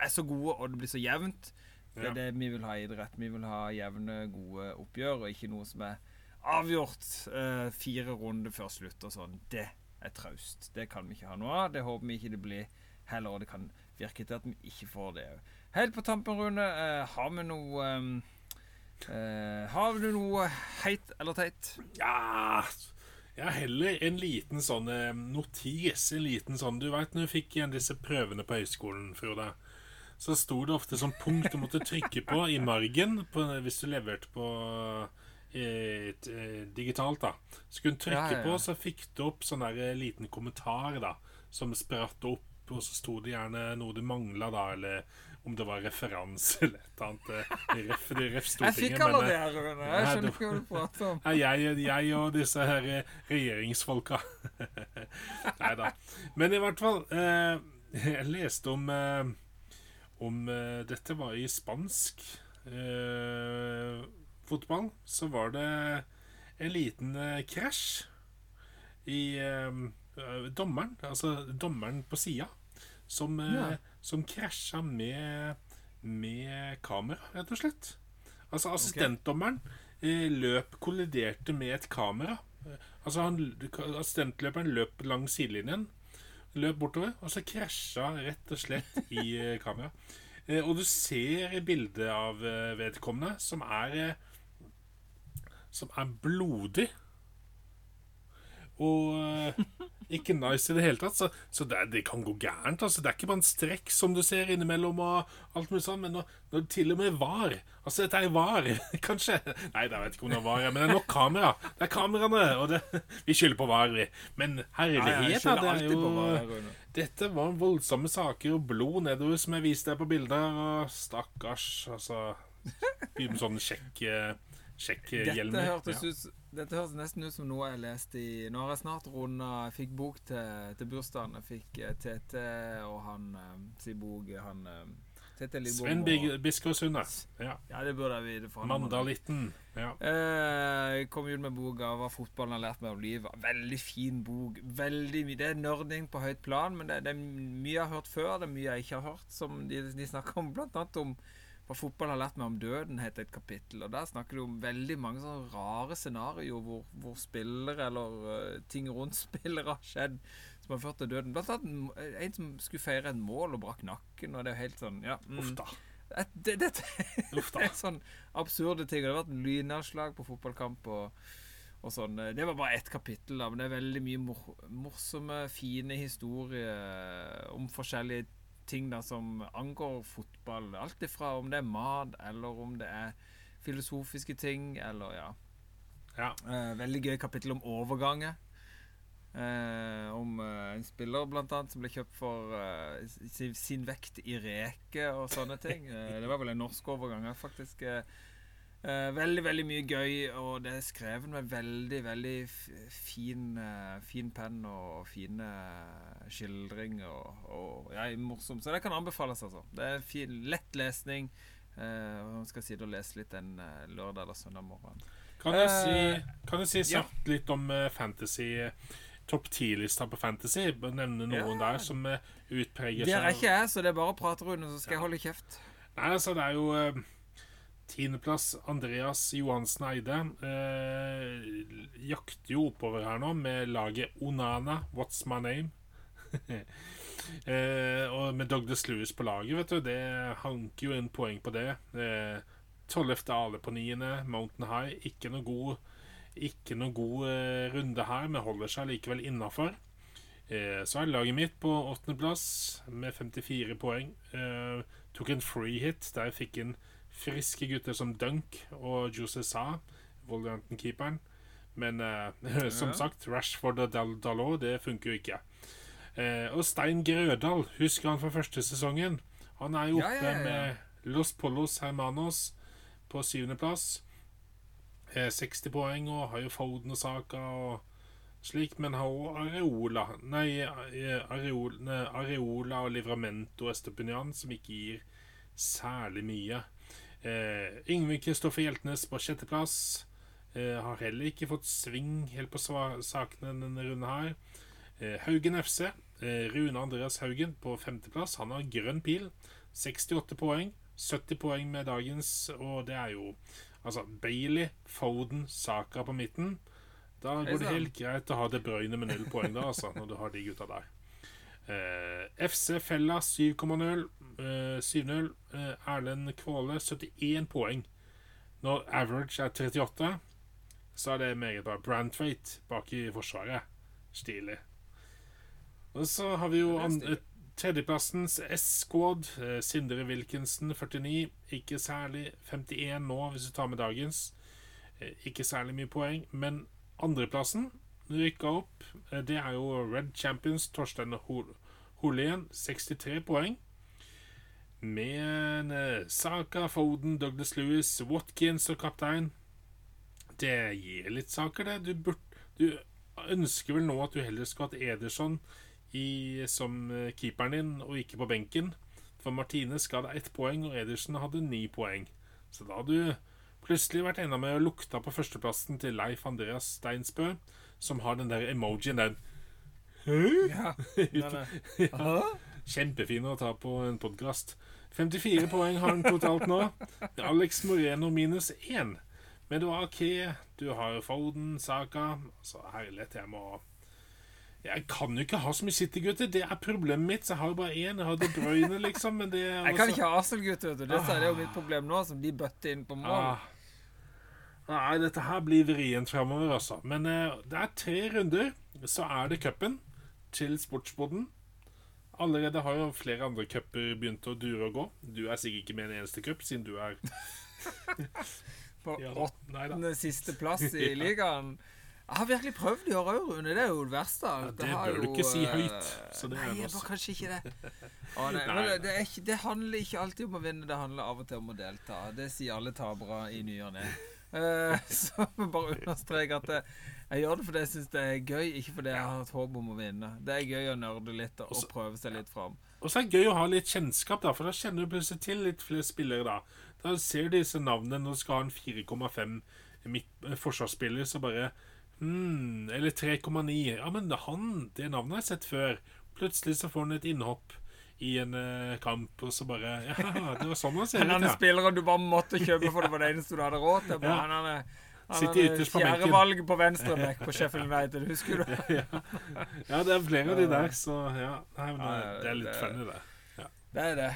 S1: er så gode, og det blir så jevnt. Det er det vi vil ha i idrett. Vi vil ha jevne, gode oppgjør, og ikke noe som er avgjort eh, fire runder før slutt og sånn. Det er traust. Det kan vi ikke ha noe av. Det håper vi ikke det blir heller, og det kan virke til at vi ikke får det òg. Helt på tampen, Rune, eh, har vi noe eh, eh, Har du noe heit eller teit?
S2: Ja Jeg har heller en liten sånn eh, notis. En liten sånn Du veit når du fikk igjen disse prøvene på høyskolen, Frode, så sto det ofte sånn punkt du måtte trykke på i margen på, hvis du leverte på et, et, eh, digitalt, da. Så kunne du trykke
S1: Ja, ja, ja.
S2: på, så fikk du opp sånn der eh, liten kommentar da som spratt opp, og så sto det gjerne noe du mangla, da, eller om det var referanse eller et eller annet. eh, Ref,
S1: Jeg fikk
S2: men,
S1: alle
S2: eh,
S1: det, Rune. Jeg skjønner ikke hva du prater om.
S2: jeg, jeg og disse her eh, regjeringsfolka. Nei da. Men i hvert fall eh, Jeg leste om eh, Om eh, dette var i spansk eh, fotball. Så var det en liten krasj i dommeren. Altså dommeren på sida. Som, eh,
S1: Ja.
S2: som krasja med, med kamera, rett og slett. Altså assistentdommeren eh, løp kolliderte med et kamera. Eh, Altså han, Assistentløperen løp langs sidelinjen, løp bortover, og så krasja rett og slett i kamera. Og du ser bildet av vedkommende som er Som er blodig. Og ikke nice i det hele tatt. Så, så det, det kan gå gærent. Altså. Det er ikke bare en strekk som du ser innimellom, og alt mulig sånn, men når, når det til og med var Altså, dette er var, kanskje? Nei, jeg vet ikke om det var, ja, men det er nok kamera. Det er kameraene, og det, vi skylder på var, vi. Men
S1: Ja, ja,
S2: herlighet, da. Det er jo Dette var voldsomme saker, og blod nedover, som jeg viste deg på bilder. Og stakkars, altså Begynner med sånn sjekk Sjekkhjelmer.
S1: Dette hørtes,
S2: Ja.
S1: ut, dette høres nesten ut som noe jeg leste i Nå har jeg snart runda fikk bok til, til bursdagen. Jeg fikk eh, Tete og han eh, sin bok Han eh, Tete Lidbom
S2: Sven
S1: og-
S2: Big- Ja.
S1: Ja, det burde må det.
S2: Mandalitten. Ja.
S1: Eh, Jeg kom ut med boka 'Hva fotballen har lært meg om livet'. Veldig fin bok. Veldig mye Det er nerding på høyt plan, men det, det er mye jeg har hørt før. Det er mye jeg ikke har hørt. Som de, de snakker om blant annet om hva fotball har lært meg om døden, heter et kapittel. Og Der snakker du om veldig mange sånne rare scenarioer hvor, hvor spillere eller eh, ting rundt spillere har skjedd som har ført til døden. Blant annet en- en som skulle feire et mål og brakk nakken. Og det er jo helt sånn ja, mm.
S2: Uff da.
S1: Det, det,
S2: det
S1: er sånn absurde ting. Og det har vært lynnedslag på fotballkamp og, og sånn. Det var bare ett kapittel, da, men det er veldig mye mor morsomme, fine historier om forskjellige ting da som angår fotball. Alt ifra om det er mat, eller om det er filosofiske ting, eller ja.
S2: Ja.
S1: Eh, veldig gøy kapittel om overganger. Eh, om eh, en spiller blant annet som ble kjøpt for eh, sin, sin vekt i reke og sånne ting. Eh, det var vel en norsk overgang, faktisk. Eh, eh, veldig, veldig mye gøy, og det er skrevet med veldig, veldig fin, eh, fin penn og fine skildringer. Og, og ja, morsomt. Så det kan anbefales, altså. Det er fin, lett lesning. Eh, og man skal sitte og lese litt en eh, lørdag eller søndag morgen.
S2: Kan du
S1: Eh,
S2: si, kan jeg si
S1: ja.
S2: litt om eh, fantasy Topp 10-lista på Fantasy? Nevne noen
S1: Ja.
S2: der som eh, utpreger
S1: Der er ikke jeg, så det er bare å prate, rundt så skal jeg holde kjeft.
S2: Nei, altså, det er jo eh, Tiendeplass Andreas Johansen Eide. Eh, jakter jo oppover her nå med laget Onana, What's My Name? eh, og med Douglas Lewis på laget, vet du. Det hanker jo inn poeng på det. Tolvte eh, Ale på niende, Mountain High. Ikke noe god Ikke noe god eh, runde her, men holder seg likevel innafor. Eh, så er laget mitt på åttendeplass med 54 poeng. Eh, tok en free hit der jeg fikk inn friske gutter som Dunk og Jose Sa, Wolverhampton-keeperen. Men eh, som sagt, Rashford og Dal Dalot, det funker jo ikke. Eh, og Stein Grødal, husker han fra første sesongen? Han er jo oppe
S1: ja, ja, ja.
S2: med Los Polos Hermanos på syvendeplass. Eh, 60 poeng, og har jo Foden og Saka og slik, men har også Areola Nei, eh, Areola, Areola og Livramento og Estepinian, som ikke gir særlig mye. Eh, Yngve Kristoffer Hjeltnes på sjetteplass. Eh, har heller ikke fått sving helt på sakene denne runden her. Eh, Haugen FC. Eh, Rune Andreas Haugen på femteplass. Han har grønn pil. 68 poeng. 70 poeng med dagens, og det er jo Altså, Bailey, Foden, Saka på midten. Da går det helt greit å ha De Bruyne med null poeng, da, altså, når du har de gutta der. Eh, FC Fella 7,0. Eh, 7-0. Eh, Erlend Kvåle 71 poeng. Når average er 38, så er det meget bra. Brandthwaite bak i forsvaret. Stilig. Og så har vi jo
S1: stilig.
S2: tredjeplassens S-squad. eh, Sindre Wilkinson 49. Ikke særlig 51 nå, hvis du tar med dagens. Eh, Ikke særlig mye poeng. Men andreplassen rykka opp. Eh, Det er jo Red Champions Torstein Holien. Hollien. 63 poeng. Med eh, Saka, Foden, Douglas Lewis, Watkins og kaptein. Det gir litt saker, det. Du, burde, du ønsker vel nå at du heller skulle hatt Ederson i, som eh, keeperen din, og ikke på benken. For Martinez ga deg ett poeng, og Ederson hadde ni poeng. Så da hadde du plutselig vært enda med og lukta på førsteplassen til Leif Andreas Steinsbø, som har den der emojien der.
S1: Ja. Den er- Hæ?
S2: Kjempefin å ta på en podkast. 54 poeng har han totalt nå. Alex Moreno minus 1. Men du har Ake, du har Foden, Saka Så herlighet, jeg må Jeg kan jo ikke ha så mye City-gutter. Det er problemet mitt. Så jeg har bare én. Jeg har De Bruyne, liksom. Men det er
S1: Jeg kan ikke ha Arsenal-gutter. vet du. Det er jo mitt problem nå, som de bøtter inn på mål.
S2: Ah. Nei, dette her blir vrient framover, altså. Men eh, det er tre runder, så er det cupen til sportsboden. Allerede har jo flere andre cuper begynt å dure og gå. Du er sikkert ikke med i en eneste cup, siden du er
S1: På
S2: Ja
S1: åttende siste plass i ligaen. Jeg har virkelig prøvd i år òg, Rune. Det er jo det verste. Ja, det,
S2: det
S1: har
S2: bør du
S1: jo,
S2: ikke si
S1: eh,
S2: høyt, så det
S1: nei, jeg bør kanskje ikke det. Å, nei,
S2: Nei.
S1: nei. det, det, ikke, det handler ikke alltid om å vinne, det handler av og til om å delta. Det sier alle tapere i ny og ne. Eh, så bare understreke at jeg, gjør det fordi jeg syns det er gøy, ikke fordi jeg har et håp om å vinne. Det er gøy å nerde litt og,
S2: Også-
S1: prøve seg litt fram.
S2: Og så er det gøy å ha litt kjennskap, da, for da kjenner du plutselig til litt flere spillere. Da Da ser du disse navnene når du skal ha en 4,5 eh, forsvarsspiller, så bare hmm, Eller 3,9. Ja, men han, det navnet har jeg sett før. Plutselig så får han et innhopp i en eh, kamp, og så bare Ja, det var sånn han ser ut, ja.
S1: spiller du bare måtte kjøpe for det var det eneste du hadde råd til.
S2: Ja.
S1: Han er, han
S2: Sitter
S1: er
S2: ytterst på benken.
S1: fjerdevalg på venstreback på Sheffield United, husker du?
S2: ja, det er flere av de der, så ja. Nei, men det er litt
S1: det-
S2: funny, det.
S1: Det er det.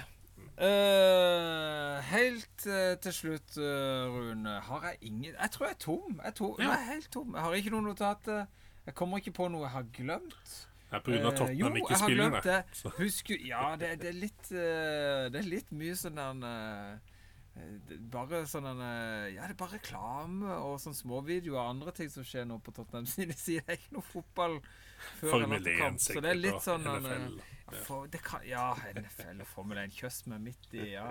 S1: Uh, helt uh, til slutt, uh, Rune, har jeg ingen Jeg tror jeg er tom. Jeg to,
S2: Ja.
S1: jeg er helt tom. Jeg har ikke noe notater. Jeg kommer ikke på noe jeg har glemt.
S2: Det er
S1: ikke
S2: Tottenham ikke spiller, det.
S1: Husk, ja, det, det er litt Det er litt mye sånn der Bare sånn eh, Ja, det er bare reklame og sånn småvideoer og andre ting som skjer nå på Tottenham sine sider. Det er ikke noe fotball før
S2: Formel
S1: etter
S2: 1
S1: kamp. Så det er litt sånn
S2: NFL.
S1: ja, for, det kan, ja, NFL og Formel 1. Kjøss meg midt i ja.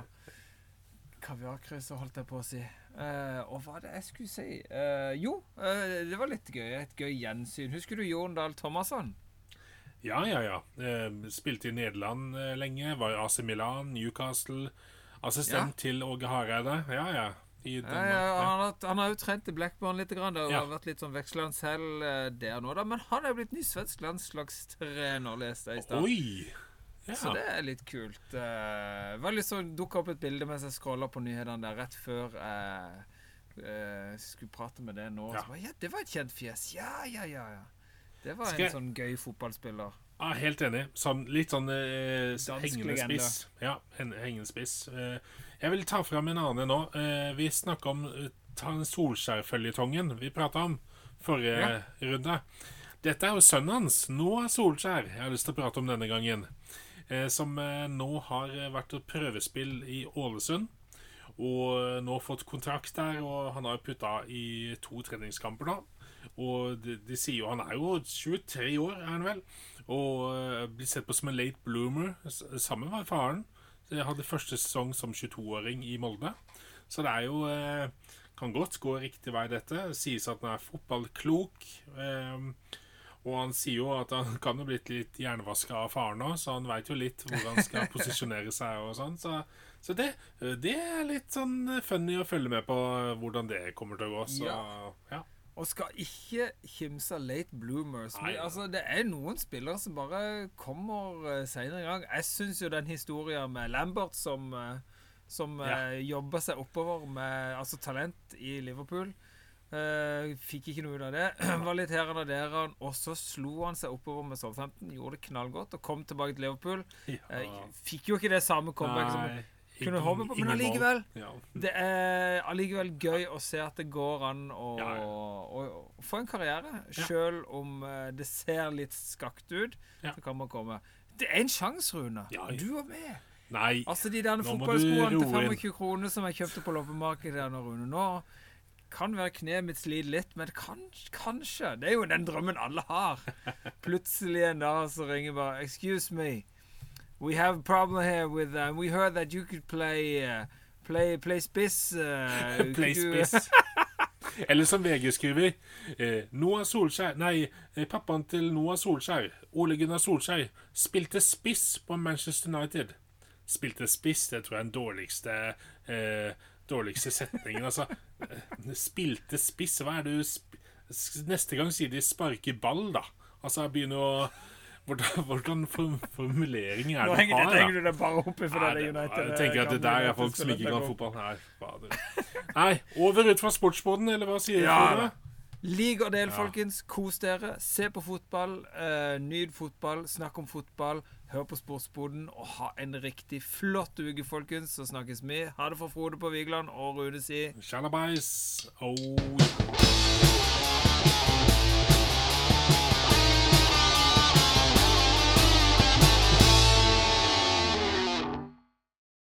S1: Kaviarkrysset, holdt jeg på å si. Eh, og hva er det jeg skulle si? Eh, jo, eh, det var litt gøy. Et gøy gjensyn. Husker du Jon Dahl Thomasson?
S2: Ja, ja, ja. Eh, spilte i Nederland eh, lenge. Var i AC Milan, Newcastle. Assistent til Åge Hareide. Ja, ja.
S1: Ja,
S2: Danmark.
S1: ja,
S2: Ja,
S1: han, har, han har jo trent i Blackburn litt. Grann. Det har vært litt sånn vekslende selv eh, der nå, da. Men han er jo blitt ny svensk landslagstrener, leste jeg i stad.
S2: Ja.
S1: Så det er litt kult. Uh, var litt sånn, Dukka opp et bilde mens jeg scrolla på nyhetene der rett før jeg eh, skulle prate med det nå.
S2: Ja.
S1: Så bare, ja, det var et kjent fjes. Ja, ja, ja. ja. Det var
S2: Skal
S1: en sånn gøy fotballspiller.
S2: Ja, helt enig. Sånn, litt sånn eh, hengende spiss. Ja, hengende spiss. Eh, jeg vil ta fram en annen nå. Eh, vi snakka om eh, Solskjær-føljetongen vi prata om forrige runde. Dette er jo sønnen hans. Er Solskjær. Jeg har lyst til å prate om denne gangen. Eh, som eh, nå har vært prøvespill i Ålesund. Og nå fått kontrakt der, og han har putta i to treningskamper nå. Og de, de sier jo Han er jo 23 år, er han vel. Og eh, blir sett på som en late bloomer. Sammen med faren. Så Jeg hadde første sesong som 22-åring i Molde. Så det er jo eh, Kan godt gå riktig vei, dette. Sies at han er fotballklok. Eh, og han sier jo at han kan jo blitt litt hjernevaska av faren òg, så han veit jo litt hvor han skal posisjonere seg og sånn. Så, så det, det er litt sånn funny å følge med på hvordan det kommer til å gå. Så
S1: Ja.
S2: ja.
S1: Og skal ikke kimse late bloomers. Men, altså, det er noen spillere som bare kommer uh, seinere i gang. Jeg syns jo den historien med Lambert som, eh, som
S2: Ja.
S1: eh, jobba seg oppover med altså talent i Liverpool. Uh, fikk ikke noe ut av det. Var litt her og der, og så slo han seg oppover med Southampton. Gjorde det knallgodt og kom tilbake til Liverpool.
S2: Ja.
S1: Uh, fikk jo ikke det samme comeback som kunne håpe på, men allikevel.
S2: Ja.
S1: Det er allikevel gøy å se at det går an å,
S2: Ja, ja.
S1: å, å få en karriere. Selv om eh, det ser litt skakt ut, så kan man komme. Det er en sjanse, Rune.
S2: Ja.
S1: Du var med.
S2: Nei,
S1: Altså De der fotballskoene til 25 kroner som jeg kjøpte på loppemarkedet nå, Rune. Nå kan være kneet mitt sliter litt, men kanskje, kanskje Det er jo den drømmen alle har. Plutselig en dag så ringer bare Excuse me. We have a problem here with uh, We heard that you could play uh, Play, play spiss. Uh,
S2: Play spiss. Eller som VG skriver eh, Noah Solskjær Nei, eh, pappaen til Noah Solskjær, Ole Gunnar Solskjær, spilte spiss på Manchester United. Spilte spiss, det tror jeg er den dårligste eh, Dårligste setningen. Altså, eh, spilte spiss Hva er det du Neste gang sier de 'sparke ball', da. Altså, jeg begynner å Hvordan, formulering er det du har? Nå
S1: henger du deg bare opp i for det United.
S2: Jeg tenker at det der er folk som ikke kan fotball. Fader. Nei, over ut fra sportsboden, eller hva sier?
S1: Ja, du? Lig og del, folkens. Kos dere. Se på fotball. Uh, nyt fotball. Snakk om fotball. Hør på Sportsboden. Og ha en riktig flott uke, folkens. Så snakkes vi. Ha det fra Frode på Vigeland og Rune si
S2: Sjalabais. Oh.